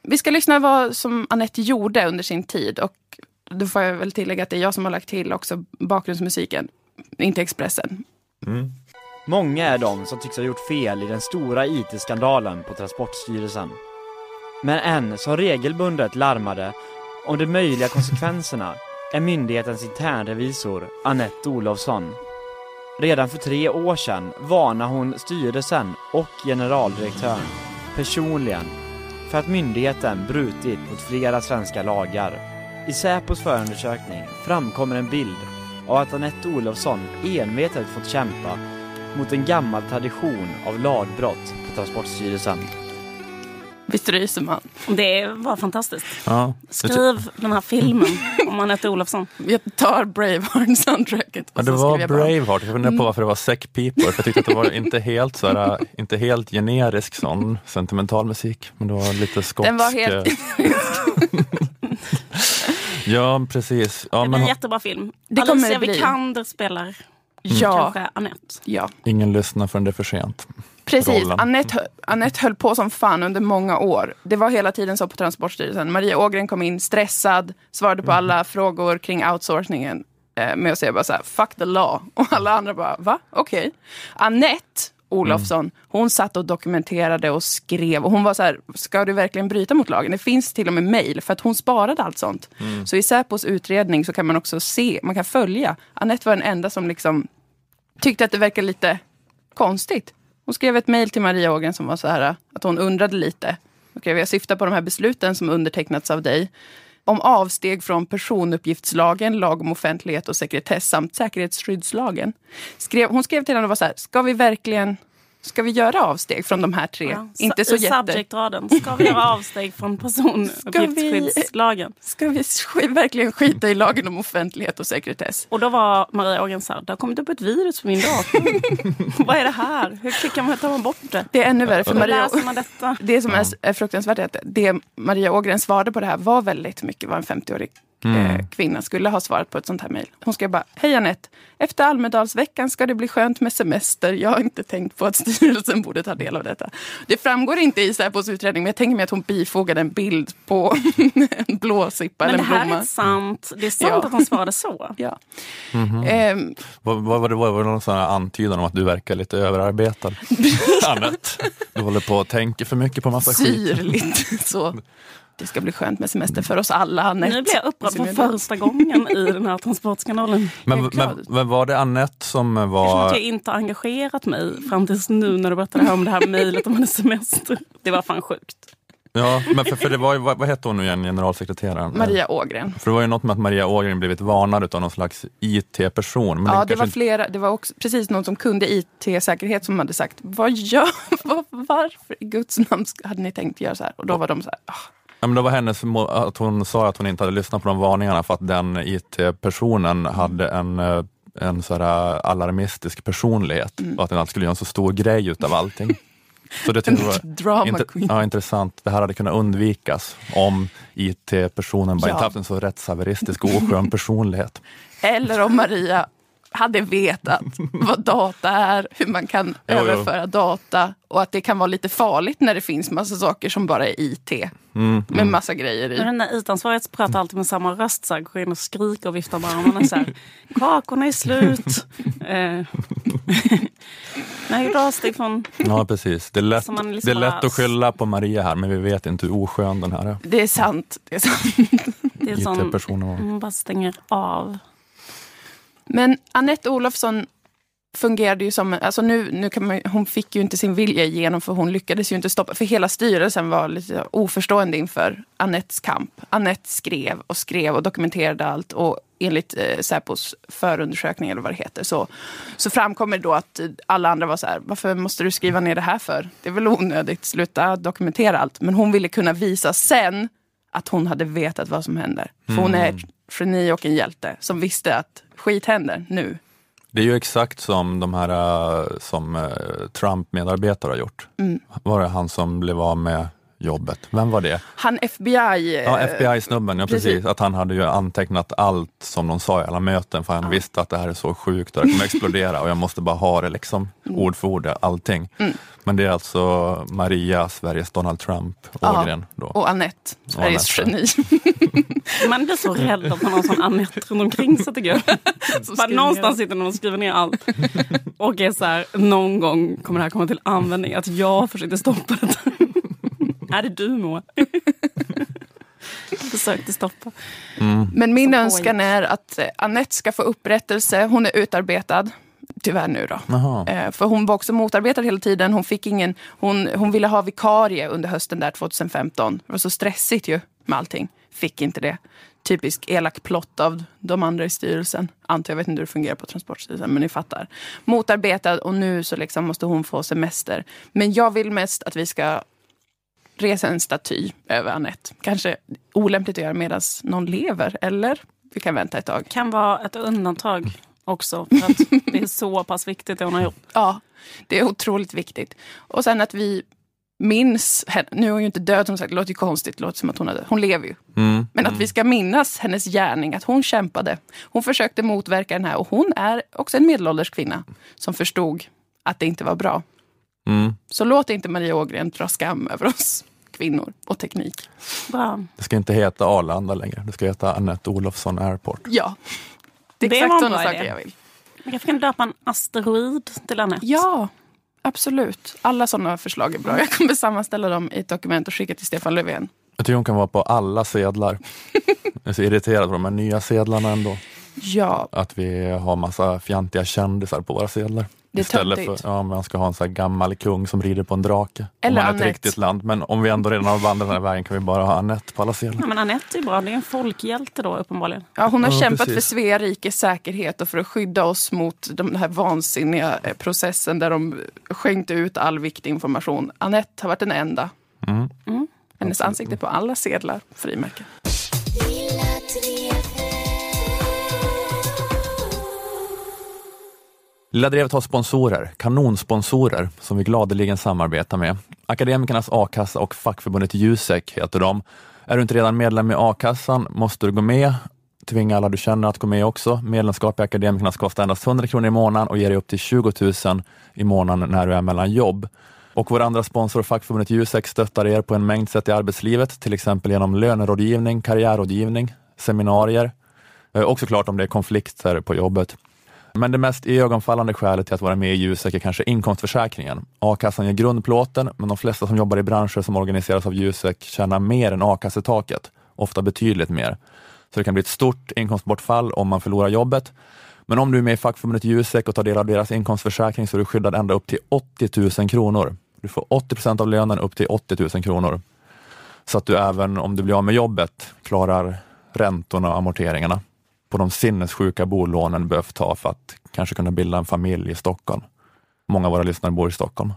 Vi ska lyssna vad som Annette gjorde under sin tid. Och då får jag väl tillägga att det är jag som har lagt till också bakgrundsmusiken, inte Expressen. Många är de som tycks ha gjort fel i den stora IT-skandalen på Transportstyrelsen. Men en som regelbundet larmade om de möjliga konsekvenserna är myndighetens internrevisor Annette Olofsson. Redan för tre år sedan varnade hon styrelsen och generaldirektören personligen för att myndigheten brutit mot flera svenska lagar. I Säpos förundersökning framkommer en bild av att Anette Olofsson envetet fått kämpa mot en gammal tradition av lagbrott på Transportstyrelsen. Visst ryser man? Det var fantastiskt. Ja. Skriv den här filmen om Anette Olofsson. Jag tar Braveheart-soundtracket Ja, det var jag Braveheart, jag funderade på varför det var säckpipor. För jag tyckte att det var inte helt, så här, inte helt generisk sån sentimental musik. Men det var lite skotsk. Den var helt... eh, [LAUGHS] Ja, precis. Ja, Det blir en jättebra film. Det kommer Alicia det bli. Vikander spelar ja, kanske Anette. ja, ingen lyssnar förrän det är för sent. Precis. hö- Anette höll på som fan under många år. Det var hela tiden så på Transportstyrelsen. Maria Ågren kom in stressad, svarade på alla frågor kring outsourcingen eh, med att säga bara så här, fuck the law. [LAUGHS] Och alla andra bara, va? Okej. Anette Olofsson, hon satt och dokumenterade och skrev. Och hon var så här, ska du verkligen bryta mot lagen? Det finns till och med mejl, för att hon sparade allt sånt. Så i Säpos utredning så kan man också se, man kan följa. Anette var den enda som liksom tyckte att det verkade lite konstigt. Hon skrev ett mejl till Maria Ågren som var så här att hon undrade lite. Okej, jag syftar på de här besluten som undertecknats av dig. Om avsteg från personuppgiftslagen, lag om offentlighet och sekretess samt säkerhetsskyddslagen. Skrev, hon skrev till henne och var så här, ska vi verkligen Ska vi göra avsteg från de här tre? Ja, Inte så jätte... Subject-raden. Ska vi göra avsteg från personuppgiftsskyddslagen? [LAUGHS] Ska vi sk- verkligen skita i lagen om offentlighet och sekretess? Och då var Maria Ågren så här, det har kommit upp ett virus på min dator. [LAUGHS] Vad är det här? Hur klickar man, tar man bort det? Det är ännu värre för Maria... läser man detta? [LAUGHS] Det som är, är fruktansvärt är att det Maria Ågren svarade på det här var väldigt mycket vad en 50-årig eh, kvinna skulle ha svarat på ett sånt här mejl. Hon skrev bara, hej Anette, efter Almedalsveckan ska det bli skönt med semester. Jag har inte tänkt på att [LAUGHS] styrelsen borde ta del av detta. Det framgår inte i Säpos utredning, men jag tänker mig att hon bifogade en bild på [LAUGHS] en blåsippa Men eller det en här blomma. är sant. Det är sant Ja. att hon svarade så. [LAUGHS] Ja. Mhm. Ehm, Vad vad var det? Var det någon sån här antydan om att du verkar lite överarbetad? Anette, du håller på och tänker för mycket på massa skit. syrligt. Så. Det ska bli skönt med semester för oss alla, Anette. Nu blir jag upprörd för första gången i den här transportskandalen. [LAUGHS] Men, men, men var det Anette som Eftersom var... att jag inte har engagerat mig fram tills nu när du berättade här om det här mejlet om hennes semester. Det var fan sjukt. Ja, men för, för det var ju, vad, vad hette hon nu igen, generalsekreteraren? Maria Ågren. För det var ju något med att Maria Ågren blivit varnad av någon slags IT-person. Ja, det det var flera. Det var också precis någon som kunde IT-säkerhet som hade sagt, vad gör, [LAUGHS] vad, varför i guds namn hade ni tänkt göra så här? Och då var de så här, ah, Ja, men det var hennes, att hon sa att hon inte hade lyssnat på de varningarna för att den IT-personen hade en, eh, en så här alarmistisk personlighet Mm. och att den alltid skulle göra en så stor grej utav allting. [LAUGHS] Så det var queen. ja, intressant. Det här hade kunnat undvikas om IT-personen bara Ja. inte haft en så rättshaveristisk och oskön [LAUGHS] personlighet. Eller om Maria hade vetat vad data är, hur man kan [LAUGHS] Jo, jo. överföra data och att det kan vara lite farligt när det finns massa saker som bara är IT. Mm, Med massa grejer Men i. den där IT-ansvariga pratar alltid med samma röst, så här, går in och skriker och viftar med armarna. Så här, [LAUGHS] Kakorna är slut. Eh, [LAUGHS] Nej, avsteg från... Ja, precis. Det är, lätt, liksom det är lätt att skylla på Maria här, men vi vet inte hur oskön den här är. Det är sant. Det är sant. Det är sån... Man bara stänger av. Men Anette Olofsson fungerade ju som, alltså nu, nu kan man, hon fick ju inte sin vilja igenom för hon lyckades ju inte stoppa, för hela styrelsen var lite oförstående inför Anettes kamp. Anette skrev och skrev och dokumenterade allt och enligt eh, Säpos förundersökning eller vad det heter så, så framkommer det då att alla andra var så här, varför måste du skriva ner det här för? Det är väl onödigt, sluta dokumentera allt. Men hon ville kunna visa sen att hon hade vetat vad som händer. För hon är mm geni och en hjälte som visste att skit händer nu. Det är ju exakt som de här eh, som eh, Trump-medarbetare har gjort. Mm. Var det han som blev av med jobbet? Vem var det? Han FBI... Ja, eh, FBI-snubben, ja precis. precis. Att han hade ju antecknat allt som de sa i alla möten för han visste att det här är så sjukt och det kommer [LAUGHS] explodera och jag måste bara ha det liksom ord för ord, allting. Mm. Men det är alltså Maria, Sveriges Donald Trump, Ja, Ågren. Då. Och Annette, Sveriges Anette. geni. [LAUGHS] Man blir så rädd att man har en sån Anette runt omkring sig tycker jag. [LAUGHS] Bara någonstans sitter någon och skriver ner allt. Och är så här, någon gång kommer det här komma till användning. Att jag försökte stoppa det. [LAUGHS] är det du Moa? Försökte stoppa. Men min Så önskan är att eh, Annette ska få upprättelse. Hon är utarbetad. Tyvärr nu då. Eh, För hon var också motarbetad hela tiden. Hon, fick ingen, hon, hon ville ha vikarie under hösten där 2015. Det var så stressigt ju med allting. fick inte det. Typisk elak plott av de andra i styrelsen. Antar jag vet inte hur det fungerar på Transportstyrelsen, men ni fattar. Motarbetad och nu så liksom måste hon få semester. Men jag vill mest att vi ska resa en staty över Anette. Kanske olämpligt att göra medan någon lever, eller? Vi kan vänta ett tag. Kan vara ett undantag också. För att det är så pass viktigt det hon har gjort. Ja, det är otroligt viktigt. Och sen att vi minns henne. Nu är hon ju inte död som sagt, det låter ju konstigt. Det låter som att hon är död. Hon lever ju. Mm. Men att vi ska minnas hennes gärning, att hon kämpade. Hon försökte motverka den här och hon är också en medelålders kvinna som förstod att det inte var bra. Mm. Så låt inte Maria Ågren dra skam över oss kvinnor och teknik. Bra. Det ska inte heta Arlanda längre. Det ska heta Annette Olofsson Airport. Ja, det är Det exakt sådana saker jag vill. Jag kanske kan döpa en asteroid till Anette. Ja, absolut. Alla sådana förslag är bra. Jag kommer sammanställa dem i ett dokument och skicka till Stefan Löfven. Jag tycker hon kan vara på alla sedlar. [LAUGHS] Jag är så irriterad på de här nya sedlarna ändå. Ja, Att vi har massa fjantiga kändisar på våra sedlar. Det är Istället för ja, man ska ha en sån här gammal kung som rider på en drake. Eller om man är ett riktigt land. Men om vi ändå redan har vandrat den här vägen kan vi bara ha Anette på alla sedlar. Ja, men Anette är bra. Det är en folkhjälte då uppenbarligen. Ja, hon har Ja, kämpat precis. för Svea rikes säkerhet och för att skydda oss mot den här vansinniga eh, processen där de skänkte ut all viktig information. Anette har varit den enda. Mm. Hennes ansikte på alla sedlar, frimärken. Lilla Drevet har sponsorer, kanonsponsorer, som vi gladeligen samarbetar med. Akademikernas a-kassa och fackförbundet Jusek heter de. Är du inte redan medlem i a-kassan måste du gå med. Tvinga alla du känner att gå med också. Medlemskap i Akademikernas kostar endast 100 kronor i månaden och ger dig upp till 20 000 i månaden när du är mellan jobb. Och vår andra sponsor, fackförbundet Jusek, stöttar er på en mängd sätt i arbetslivet, till exempel genom lönerådgivning, karriärrådgivning, seminarier eh, och såklart om det är konflikter på jobbet. Men det mest iögonfallande skälet till att vara med i Jusek är kanske inkomstförsäkringen. A-kassan ger grundplåten, men de flesta som jobbar i branscher som organiseras av Jusek tjänar mer än a-kassetaket, ofta betydligt mer. Så det kan bli ett stort inkomstbortfall om man förlorar jobbet. Men om du är med i fackförbundet Jusek och tar del av deras inkomstförsäkring så är du skyddad ända upp till 80 000 kronor. Du får 80 procent av lönen upp till 80 000 kronor. Så att du även om du blir av med jobbet klarar räntorna och amorteringarna på de sinnessjuka bolånen behövt ta för att kanske kunna bilda en familj i Stockholm. Många av våra lyssnare bor i Stockholm.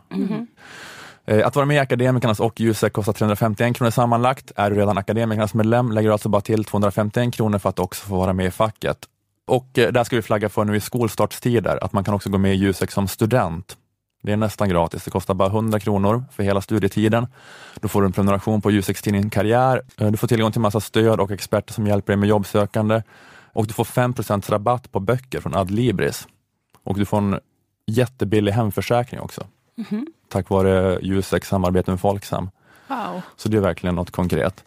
Eh, Att vara med i Akademikernas och Jusek kostar 351 kronor sammanlagt. Är du redan Akademikernas medlem lägger du alltså bara till 251 kronor för att också få vara med i facket. Och eh, där ska vi flagga för nu i skolstartstider, att man kan också gå med i Jusek som student. Det är nästan gratis, det kostar bara 100 kronor för hela studietiden. Då får du en prenumeration på Juseks tidning Karriär. Eh, Du får tillgång till massa stöd och experter som hjälper dig med jobbsökande. Och du får 5% rabatt på böcker från Adlibris. Och du får en jättebillig hemförsäkring också. Tack vare Juseks samarbete med Folksam. Wow. Så det är verkligen något konkret.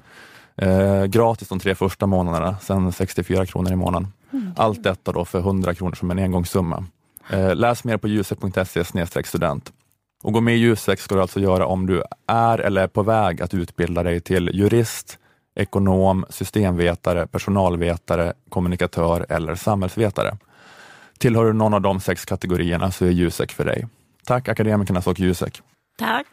Eh, gratis de tre första månaderna, sen 64 kronor i månaden. Allt detta då för 100 kronor som en engångssumma. Eh, läs mer på jusek.se student. Och gå med i Jusek ska du alltså göra om du är eller är på väg att utbilda dig till jurist, ekonom, systemvetare, personalvetare, kommunikatör eller samhällsvetare. Tillhör du någon av de sex kategorierna så är Jusek för dig. Tack Akademikernas och Jusek. Tack.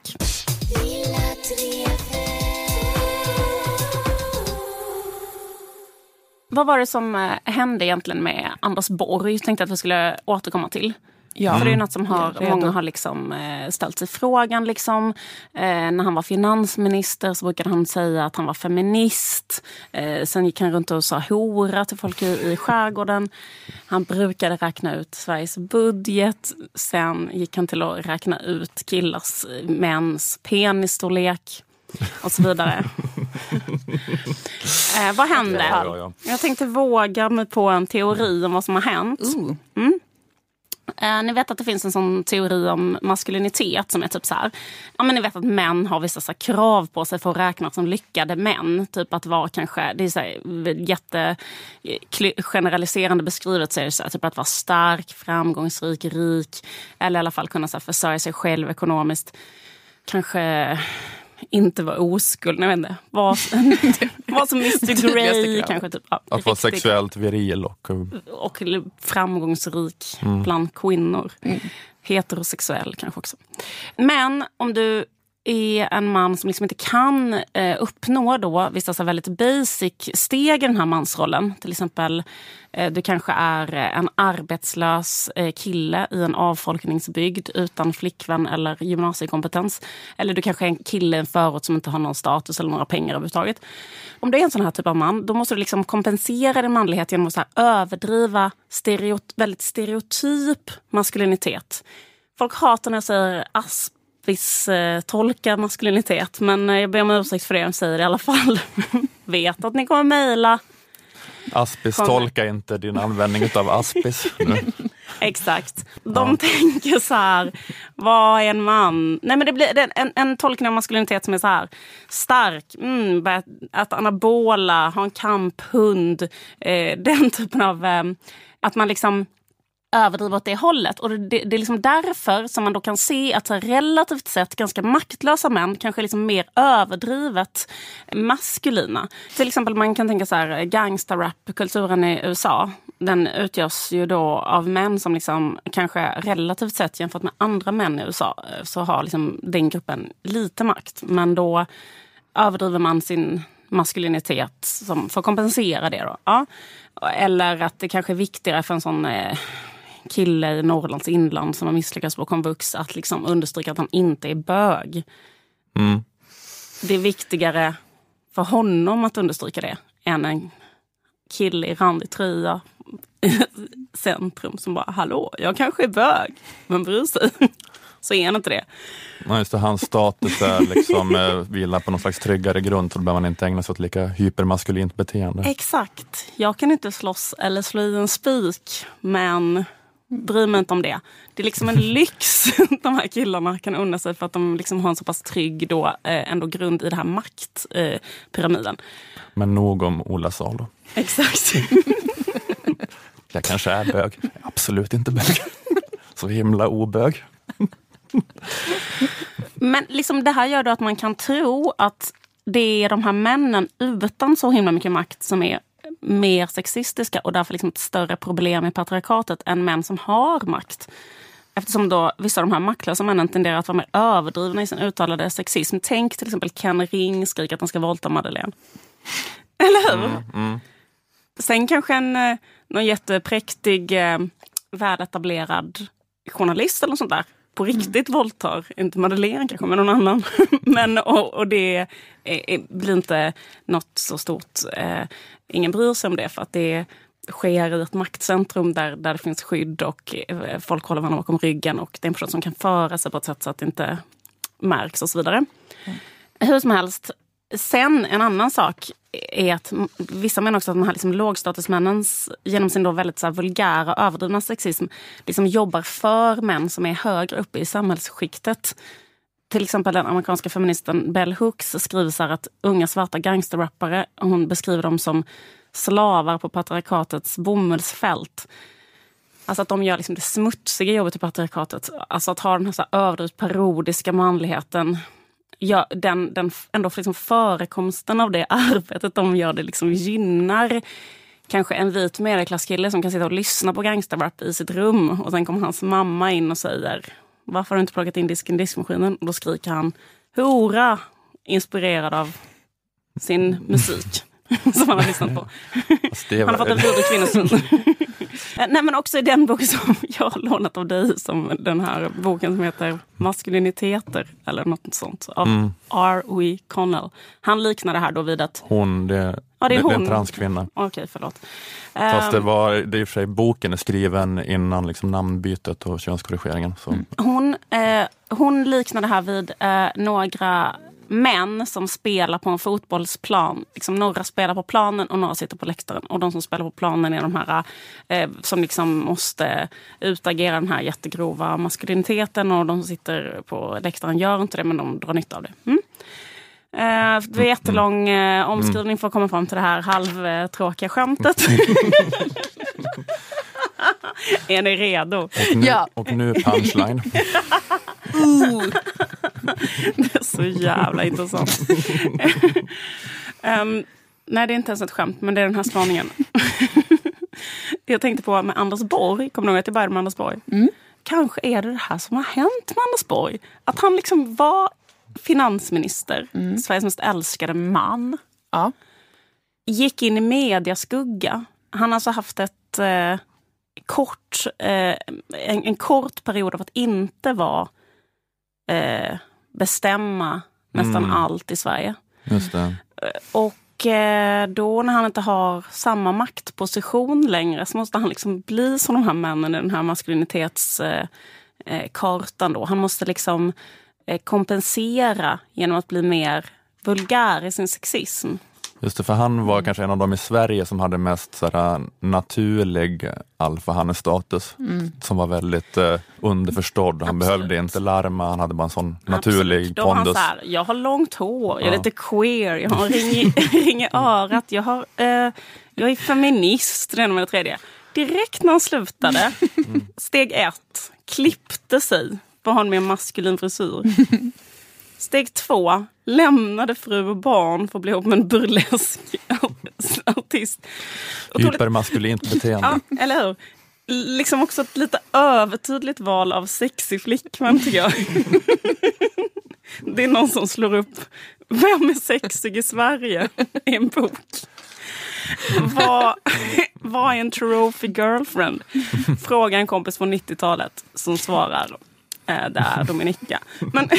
Vad var det som eh, hände egentligen med Anders Borg? Jag tänkte att vi skulle återkomma till. Ja. För det är något som har, redo. många har liksom, eh, ställt sig frågan. Liksom. Eh, när han var finansminister så brukade han säga att han var feminist. Eh, sen gick han runt och sa hora till folk i, i skärgården. Han brukade räkna ut Sveriges budget. Sen gick han till att räkna ut killars, eh, mäns penisstorlek och så vidare. [LAUGHS] eh, vad händer? Ja, ja, Jag tänkte våga mig på en teori om vad som har hänt. Ooh. Eh, ni vet att det finns en sån teori om maskulinitet som är typ så här. Ja, men ni vet att män har vissa så krav på sig för att räknas som lyckade män. Typ att vara kanske, det är så här, eh, jätte eh, generaliserande beskrivet så är det så här, typ att vara stark, framgångsrik, rik. Eller i alla fall kunna så här, försörja sig själv ekonomiskt. Kanske inte vara oskuld, jag vet inte. Var, var som [LAUGHS] Mr Grey, kanske. Typ, ja, Att vara sexuellt viril och och framgångsrik bland kvinnor. Heterosexuell kanske också. Men om du är en man som liksom inte kan eh, uppnå då vissa så väldigt basic steg i den här mansrollen. Till exempel, eh, du kanske är en arbetslös eh, kille i en avfolkningsbygd utan flickvän eller gymnasiekompetens. Eller du kanske är en kille i en förort som inte har någon status eller några pengar överhuvudtaget. Om du är en sån här typ av man, då måste du liksom kompensera din manlighet genom att så här överdriva stereot väldigt stereotyp maskulinitet. Folk hatar när jag säger asp eh, tolka maskulinitet. Men eh, jag ber om ursäkt för det jag säger i alla fall. [LAUGHS] Vet att ni kommer mejla. Aspis, Kommer. tolka inte din användning av aspis. [LAUGHS] Exakt. De tänker så här, vad är en man? Nej men det blir det en, en tolkning av maskulinitet som är så här, stark, mm, äta anabola, ha en kamphund. Eh, den typen av, eh, att man liksom överdriva åt det hållet. Och det, det är liksom därför som man då kan se att så här relativt sett ganska maktlösa män kanske är liksom mer överdrivet maskulina. Till exempel man kan tänka så här gangsterrap-kulturen i USA. Den utgörs ju då av män som liksom kanske relativt sett jämfört med andra män i USA eh, så har liksom den gruppen lite makt. Men då överdriver man sin maskulinitet som, för att kompensera det. Då. Ja. Eller att det kanske är viktigare för en sån eh, kille i Norrlands inland som har misslyckats på komvux att liksom understryka att han inte är bög. Mm. Det är viktigare för honom att understryka det än en kille i randig tröja centrum som bara hallå, jag kanske är bög. Vem bryr sig? Så är han inte det. Ja, just det, hans status är liksom, eh, vilar på någon slags tryggare grund så då behöver man inte ägna sig åt lika hypermaskulint beteende. Exakt. Jag kan inte slåss eller slå i en spik, men bryr mig inte om det. Det är liksom en [LAUGHS] lyx [LAUGHS] de här killarna kan unna sig för att de liksom har en så pass trygg då, eh, ändå grund i den här maktpyramiden. Men nog om Ola Salo. [LAUGHS] Exakt. Jag kanske är bög, absolut inte bög. Så himla obög. Men liksom det här gör då att man kan tro att det är de här männen utan så himla mycket makt som är mer sexistiska och därför liksom ett större problem i patriarkatet än män som har makt. Eftersom då vissa av de här maktlösa männen tenderar att vara mer överdrivna i sin uttalade sexism. Tänk till exempel Ken Ring skriker att han ska våldta Madeleine. [LAUGHS] Eller hur? Sen kanske en eh, någon jättepräktig, eh, väletablerad journalist eller något sånt där på riktigt våldtar, inte Madeleine kanske, men någon annan. [LAUGHS] men, och, och det är, är, blir inte något så stort. Eh, ingen bryr sig om det för att det sker i ett maktcentrum där, där det finns skydd och eh, folk håller varandra bakom ryggen och det är en person som kan föra sig på ett sätt så att det inte märks och så vidare. Hur som helst, sen en annan sak är att vissa menar också att de här liksom lågstatusmännens, genom sin då väldigt så här vulgära överdrivna sexism, liksom jobbar för män som är högre uppe i samhällsskiktet. Till exempel den amerikanska feministen Bell Hooks skriver så här att unga svarta gangsterrappare, hon beskriver dem som slavar på patriarkatets bomullsfält. Alltså att de gör liksom det smutsiga jobbet i patriarkatet. Alltså att ha den här, så här överdrivet parodiska manligheten. Ja, den, den ändå liksom förekomsten av det [LAUGHS] arbetet de gör, det liksom gynnar kanske en vit medelklasskille som kan sitta och lyssna på gangsterrap i sitt rum. Och sen kommer hans mamma in och säger varför har du inte plockat in disken i diskmaskinen? Och då skriker han hora, inspirerad av sin musik. [LAUGHS] som han har lyssnat på. Det Han har fått en vidrig kvinnosyn. [LAUGHS] Eh, Nej men också i den bok som [LAUGHS] jag har lånat av dig, som den här boken som heter Maskuliniteter eller något sånt av Mm. R.W. Connell. Han liknar det här då vid att, hon, det, Ja, det är det, det är hon. en transkvinna. okej förlåt. Fast det Ehm, var, det är i och för sig, boken är skriven innan liksom namnbytet och könskorrigeringen. Så. hon, eh, hon liknar det här vid eh, några män som spelar på en fotbollsplan. Liksom några spelar på planen och några sitter på läktaren. Och de som spelar på planen är de här eh, som liksom måste utagera den här jättegrova maskuliniteten. Och de som sitter på läktaren gör inte det, men de drar nytta av det. Mm. Eh, det var jättelång eh, omskrivning för att komma fram till det här halvtråkiga skämtet. [LAUGHS] [LAUGHS] [LAUGHS] är ni redo? Och, nu, Ja. och nu punchline. [LAUGHS] Det är så jävla intressant. [LAUGHS] Ehm, nej, det är inte ens ett skämt, men det är den här spaningen. jag tänkte på med Anders Borg. Kommer ni ihåg att jag började med Anders Borg? Kanske är det det här som har hänt med Anders Borg. Att han liksom var finansminister, Sveriges mest älskade man, Ja. gick in i mediaskugga. Han har alltså haft ett eh, kort, eh, en, en kort period av att inte vara eh, bestämma nästan allt i Sverige. Det. Och eh, då när han inte har samma maktposition längre så måste han liksom bli som de här männen i den här maskulinitetskartan. Eh, eh, då. Han måste liksom eh, kompensera genom att bli mer vulgär i sin sexism. Just det, för han var kanske en av de i Sverige som hade mest sådär, naturlig alfahanne-status. Som var väldigt eh, underförstådd. Han Absolut. behövde inte larma, han hade bara en sån naturlig Absolut. Då var han pondus. så här, jag har långt hår, jag är Ja. lite queer, jag har [LAUGHS] ring i, [LAUGHS] ring i örat, jag, har, eh, jag är feminist, det ena med det tredje. Direkt när han slutade, steg ett, klippte sig för att ha en mer maskulin frisyr. [LAUGHS] Steg två, lämnade fru och barn för att bli ihop med en burlesk [LAUGHS] artist. Hypermaskulint beteende. Ja, eller hur? Liksom också ett lite övertydligt val av sexig flickvän tycker jag. [LAUGHS] Det är någon som slår upp Vem är sexig i Sverige? i en bok. Vad, vad är en trophy girlfriend? Fråga en kompis från 90-talet som svarar eh, det är Dominika. Men [LAUGHS]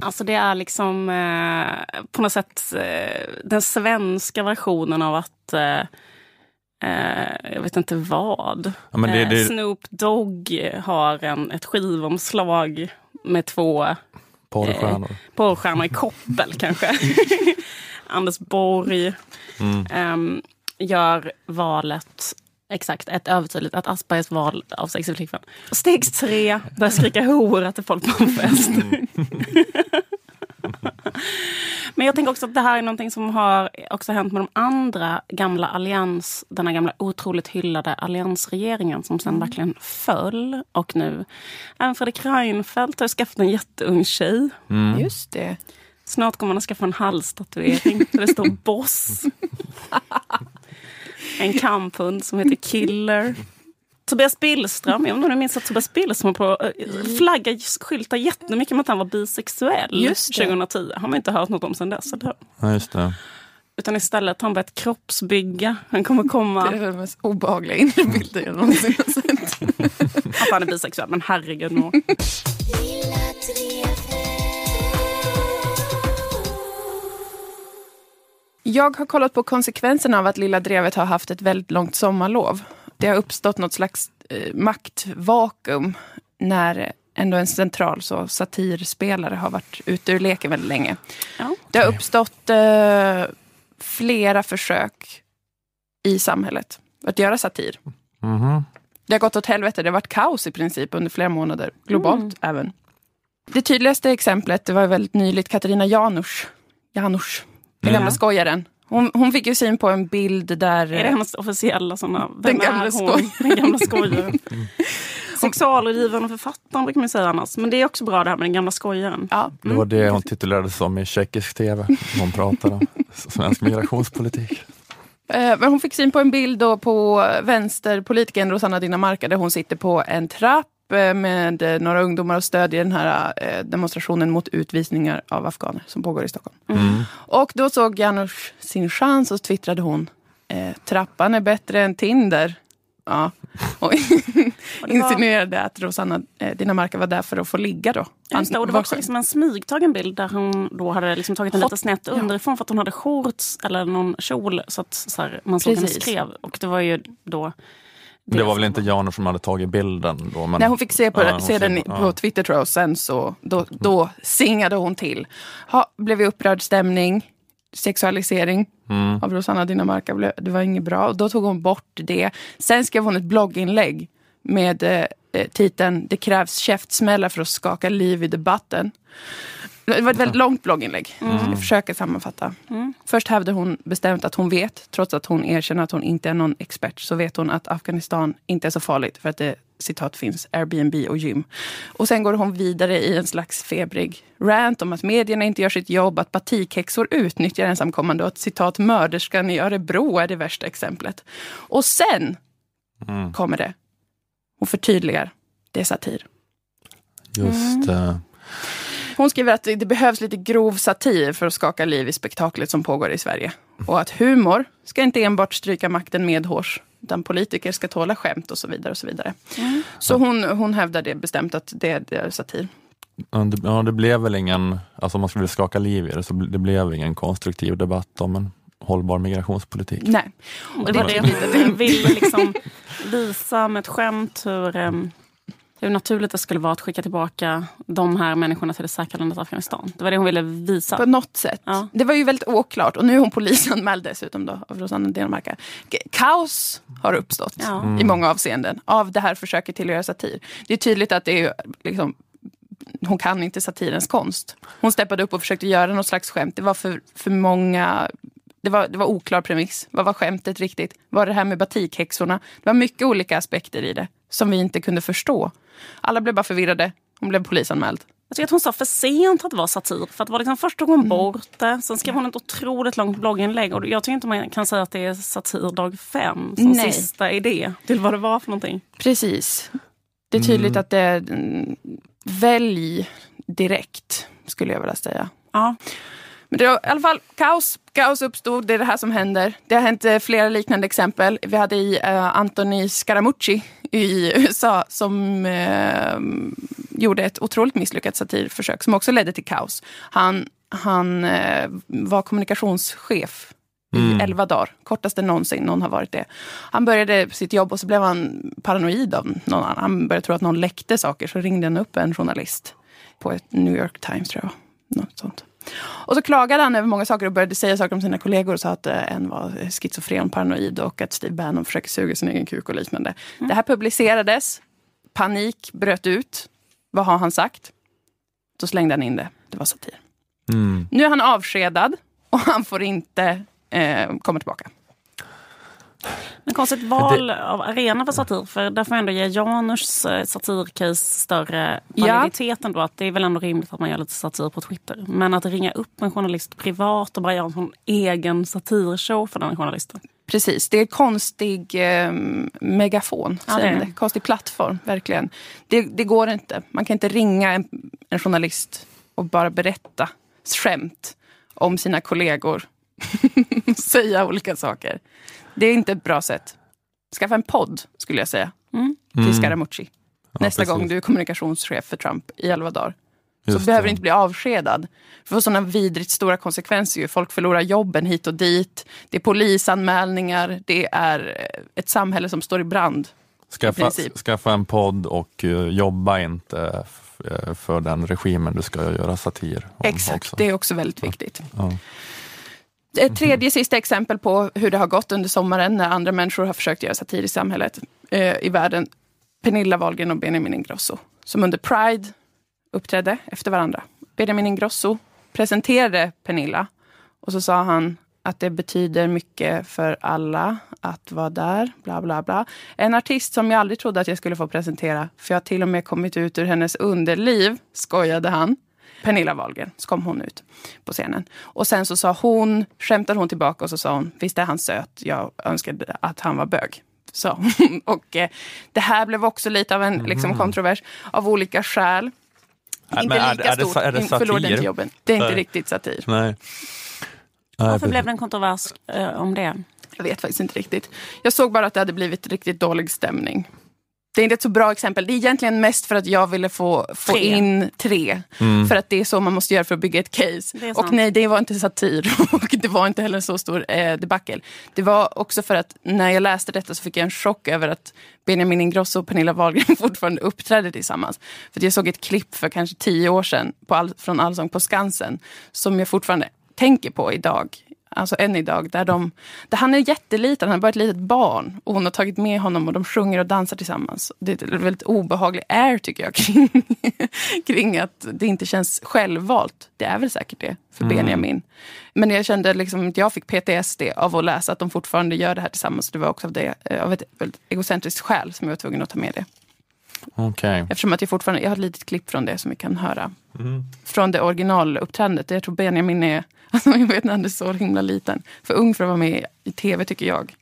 alltså det är liksom eh, på något sätt eh, den svenska versionen av att eh, eh, jag vet inte vad. Ja, det- Eh, det- Snoop Dogg har en, ett skivomslag med två Porrstjärnor. porrstjärnor i koppel kanske. [LAUGHS] Anders Borg ehm, gör valet, exakt, ett övertydligt, ett Aspergers val av sexig flickvän. Steg tre, börja skrika hora till folk på en fest. Men jag tänker också att det här är någonting som har också hänt med de andra gamla allians, den här gamla otroligt hyllade alliansregeringen som sen verkligen föll. Och nu, även Fredrik Reinfeldt har skaffat en jätteung tjej. Just det. Snart kommer han att skaffa en halstatuering där det står boss. [LAUGHS] En kamphund som heter Killer. Tobias Billström, jag inte om du minns att Tobias Billström på äh, flagga skyltar jättemycket med att han var bisexuell Just det. 2010. Har man inte hört något om sen dess. Eller? hur? Ja, just det. Utan istället har han börjat kroppsbygga. Han kommer Det komma är den mest obehagliga inre bilden jag någonsin har sett. att han är bisexuell. Men herregud. Jag har kollat på konsekvenserna av att Lilla Drevet har haft ett väldigt långt sommarlov. Det har uppstått något slags eh, maktvakuum när ändå en central så satirspelare har varit ute ur leken väldigt länge. Ja. Det har uppstått eh, flera försök i samhället att göra satir. Mhm. Det har gått åt helvete. Det har varit kaos i princip under flera månader. Globalt även. Det tydligaste exemplet det var väldigt nyligt Katarina Janouch. Janouch, den gamla skojaren. Hon, hon fick ju syn på en bild där... Är det hennes officiella såna? Vem Den gamla är hon? skoj- [LAUGHS] Den gamla skojaren. [LAUGHS] Sexualrådgivaren och författaren brukar man säga annars. Men det är också bra det här med den gamla skojaren. Ja, Det var det hon titulerades som i tjeckisk tv. Hon pratade om [LAUGHS] svensk migrationspolitik. Eh, Men hon fick syn på en bild då på vänsterpolitikern Rosanna Dinamarca där hon sitter på en trapp med eh, några ungdomar och stödjer den här eh, demonstrationen mot utvisningar av afghaner som pågår i Stockholm. Och då såg Janusz sin chans och twittrade hon eh, trappan är bättre än Tinder. Ja. [LAUGHS] Och insinuerade att Rosanna eh, Dinamarca var där för att få ligga då. Just det, och det var också liksom en smygtagen bild där hon då hade liksom tagit en lite snett underifrån för att hon hade shorts eller någon kjol så att så här, man såg henne skrev. Och det var ju då... Det var väl inte Janor som hade tagit bilden då? Men... Nej, hon fick se, på, Ja, se den på- på ja. Twitter tror jag och sen så då, då singade hon till. Ha, blev ju upprörd stämning, sexualisering Mm. av Rosanna Dinamarca. Det var inget bra. Och då tog hon bort det. Sen skrev hon ett blogginlägg med eh, titeln Det krävs käftsmällar för att skaka liv i debatten. Det var ett väldigt långt blogginlägg. Jag försöker sammanfatta. Först hävdade hon bestämt att hon vet, trots att hon erkänner att hon inte är någon expert, så vet hon att Afghanistan inte är så farligt för att det citat finns Airbnb och gym. Och sen går hon vidare i en slags febrig rant om att medierna inte gör sitt jobb, att batikhäxor utnyttjar ensamkommande och att citat mörderskan i Örebro är det värsta exemplet. Och sen kommer det. Hon förtydligar. Det är satir. Just eh, Hon skriver att det behövs lite grov satir för att skaka liv i spektaklet som pågår i Sverige. Och att humor ska inte enbart stryka makten medhårs, utan politiker ska tåla skämt och så vidare. och Så vidare. Så hon, hon hävdar det bestämt att det, det är satir. Ja, det, ja, det blev väl ingen, alltså om man skulle skaka liv i det, så det blev ingen konstruktiv debatt om en hållbar migrationspolitik. Nej. Och det var det hon ville liksom [LAUGHS] visa med ett skämt hur, um, hur naturligt det skulle vara att skicka tillbaka de här människorna till det säkra landet Afghanistan. Det var det hon ville visa. På något sätt. Ja. Det var ju väldigt oklart. Och nu är hon polisanmäld dessutom då, av Rosanna Denmarka. K- Kaos har uppstått Ja. i många avseenden av det här försöket till att göra satir. Det är tydligt att det är liksom, hon kan inte satirens konst. Hon steppade upp och försökte göra något slags skämt. Det var för, för många... Det var, det var oklar premiss. Vad var skämtet riktigt? Var det här med batikhäxorna? Det var mycket olika aspekter i det som vi inte kunde förstå. Alla blev bara förvirrade. Hon blev polisanmäld. Jag tycker att hon sa för sent att det var satir. För att det var liksom, först tog hon bort det, sen skrev hon ett otroligt långt blogginlägg. Och jag tycker inte man kan säga att det är satir dag fem som Nej. sista idé till vad det var för någonting. Precis. Det är tydligt att det är mm, välj direkt, skulle jag vilja säga. Ja. Men det var i alla fall kaos. Kaos uppstod, det är det här som händer. Det har hänt eh, flera liknande exempel. Vi hade i uh, Anthony Scaramucci i USA som eh, gjorde ett otroligt misslyckat satirförsök som också ledde till kaos. Han, han eh, var kommunikationschef i elva dagar. Kortaste någonsin någon har varit det. Han började sitt jobb och så blev han paranoid av någon annan. Han började tro att någon läckte saker så ringde han upp en journalist på ett New York Times tror jag. Något sånt. Och så klagade han över många saker och började säga saker om sina kollegor och sa att eh, en var schizofren, paranoid och att Steve Bannon försöker suga sin egen kuk och liknande. Det här publicerades. Panik bröt ut. Vad har han sagt? Då slängde han in det. Det var satir. Mm. Nu är han avskedad och han får inte eh, komma tillbaka. Men konstigt val av arena för satir. För där får jag ändå ge Janus eh, satircase större Ja. validitet ändå. Att det är väl ändå rimligt att man gör lite satir på Twitter. Men att ringa upp en journalist privat och bara göra en egen satirshow för den journalisten. Precis, det är konstig eh, megafon. Ja, det det. Konstig plattform, verkligen. Det, det går inte. Man kan inte ringa en, en journalist och bara berätta skämt om sina kollegor. [LAUGHS] Säga olika saker. Det är inte ett bra sätt. Skaffa en podd, skulle jag säga. Till Scaramucci. Nästa precis. gång du är kommunikationschef för Trump i elva dagar. Så Just behöver det. du inte bli avskedad. För det får sådana vidrigt stora konsekvenser. Ju. Folk förlorar jobben hit och dit. Det är polisanmälningar. Det är eh, ett samhälle som står i brand. Skaffa, princip. skaffa en podd och eh, jobba inte eh, för den regimen du ska göra satir om Exakt, också. det är också väldigt viktigt. Ja. Ett tredje sista exempel på hur det har gått under sommaren när andra människor har försökt göra satir i samhället eh, i världen. Pernilla Wahlgren och Benjamin Ingrosso som under Pride uppträdde efter varandra. Benjamin Ingrosso presenterade Pernilla och så sa han att det betyder mycket för alla att vara där, bla bla bla. En artist som jag aldrig trodde att jag skulle få presentera, för jag har till och med kommit ut ur hennes underliv, skojade han. Pernilla Wahlgren, så kom hon ut på scenen. Och sen så sa hon, skämtade hon tillbaka och så sa hon, visst är han söt, jag önskade att han var bög. Så. [LAUGHS] och eh, det här blev också lite av en liksom, kontrovers av olika skäl. Nej, inte men är- lika är det stort, är det in- förlorade satir? inte jobben. Det är inte Nej. riktigt satir. Nej. Varför blev det en kontrovers eh, om det? Jag vet faktiskt inte riktigt. Jag såg bara att det hade blivit riktigt dålig stämning. Det är inte ett så bra exempel. Det är egentligen mest för att jag ville få, få Tre. in tre. För att det är så man måste göra för att bygga ett case. Och nej, det var inte satir. [LAUGHS] Och det var inte heller en så stor eh, debacle. Det var också för att när jag läste detta så fick jag en chock över att Benjamin Ingrosso och Pernilla Wahlgren [LAUGHS] fortfarande uppträdde tillsammans. För att jag såg ett klipp för kanske tio år sedan på all, från Allsång på Skansen som jag fortfarande tänker på idag. Alltså än idag. Där, de, där han är jätteliten, han är bara ett litet barn. Och hon har tagit med honom och de sjunger och dansar tillsammans. Det är ett väldigt obehaglig air tycker jag [LAUGHS] kring, kring att det inte känns självvalt. Det är väl säkert det för Benjamin. Men jag kände liksom att jag fick PTSD av att läsa att de fortfarande gör det här tillsammans. Det var också av, det, eh, av ett väldigt egocentriskt skäl som jag var tvungen att ta med det. Okej. Eftersom att jag fortfarande, jag har ett litet klipp från det som vi kan höra. Från det originaluppträdandet. Jag tror Benjamin är, [LAUGHS] alltså jag vet inte, han är så himla liten. För ung för att vara med i tv tycker jag.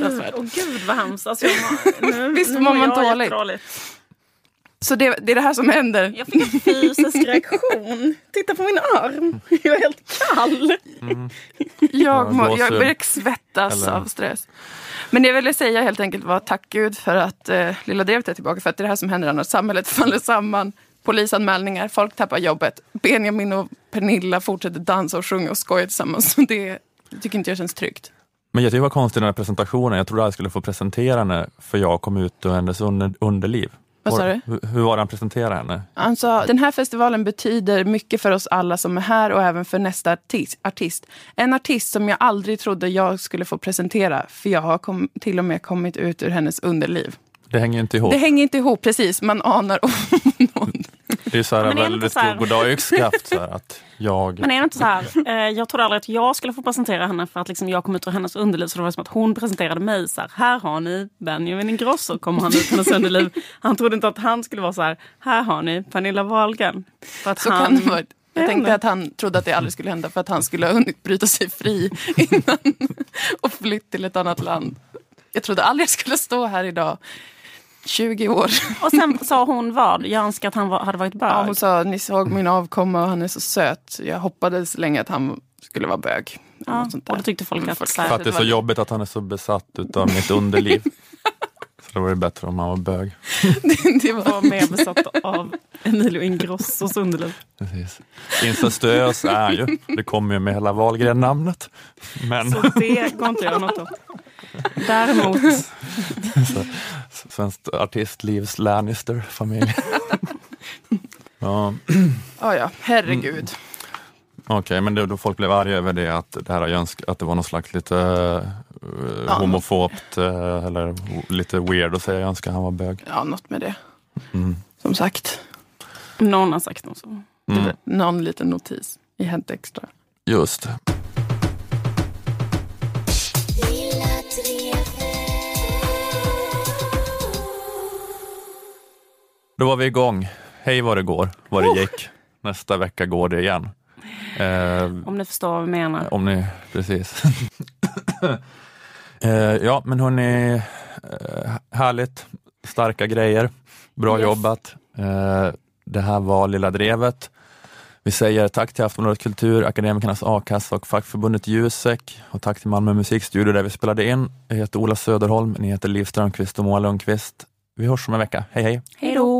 Åh gud, åh gud vad hemskt. Alltså, jag mår, [LAUGHS] nu, Visst nu mår man dåligt? Så det, det är det här som händer. Jag fick en fysisk [LAUGHS] reaktion. Titta på min arm. [LAUGHS] Jag är helt kall. Jag, må, jag börjar svettas Eller- av stress. Men det jag ville säga helt enkelt var tack Gud för att eh, Lilla Drevet är tillbaka. För att det är det här som händer när samhället faller samman. Polisanmälningar, folk tappar jobbet. Benjamin och Pernilla fortsätter dansa och sjunga och skoja tillsammans. Så det tycker inte jag känns tryggt. Men jag tycker det var konstigt den här presentationen. Jag trodde jag skulle få presentera henne för jag kom ut ur hennes under, underliv. Vad sa du? Hur, hur var det han presenterade henne? Han sa, den här festivalen betyder mycket för oss alla som är här och även för nästa artist. artist. En artist som jag aldrig trodde jag skulle få presentera, för jag har kom, till och med kommit ut ur hennes underliv. Det hänger inte ihop. Det hänger inte ihop, precis. Man anar om någon. Det är så här Men är det inte väldigt så här- goddag yxskaft. Att jag... Men är det inte så här, eh, jag trodde aldrig att jag skulle få presentera henne för att liksom jag kom ut ur hennes underliv. Så det var som att hon presenterade mig. Så här, här har ni Benjamin Ingrosso, kommer han ut ur hennes underliv. Han trodde inte att han skulle vara så här, här har ni Pernilla Wahlgren. För att Så han, kan det vara. Jag tänkte att han trodde att det aldrig skulle hända för att han skulle ha hunnit bryta sig fri innan [LAUGHS] och flytt till ett annat land. Jag trodde aldrig jag skulle stå här idag. 20 år. Och sen [LAUGHS] sa hon vad? Jag önskar att han var, hade varit bög. Ja, hon sa, ni såg min avkomma och han är så söt. Jag hoppades länge att han skulle vara bög. Ja, och då tyckte folk att... Så För att det är så jobbigt att han är så besatt utav mitt underliv. [LAUGHS] Så det vore bättre om han var bög. [LAUGHS] det var var mer besatt av Emilio Ingrossos underliv. Precis. Incestuös är ju, det kommer ju med hela Wahlgren-namnet. Men Så det går inte att göra något åt. Däremot, svenskt artistlivs Lannister-familj. [LAUGHS] ja, Ja, ja, herregud. Okej, men det, då folk blev arga över det, att det här jönsk, att det var någon slags lite uh, homofobt uh, eller lite weird att säga jag önskar han var bög. Ja, något med det. Mm. Som sagt, någon har sagt något så. Mm. någon liten notis i Hänt Extra. Just. Då var vi igång. Hej vad det går, vad det gick. Nästa vecka går det igen. Eh, Om ni förstår vad vi menar. Om ni, precis. [LAUGHS] eh, ja, men hörni, eh, härligt, starka grejer, bra Yes. jobbat. Eh, det här var Lilla Drevet. Vi säger tack till Aftonbladet Kultur, Akademikernas A-kassa och fackförbundet Jusek och tack till Malmö musikstudio där vi spelade in. Jag heter Ola Söderholm, ni heter Liv Strömqvist och Moa Lundqvist. Vi hörs om en vecka. Hej hej! Hej då!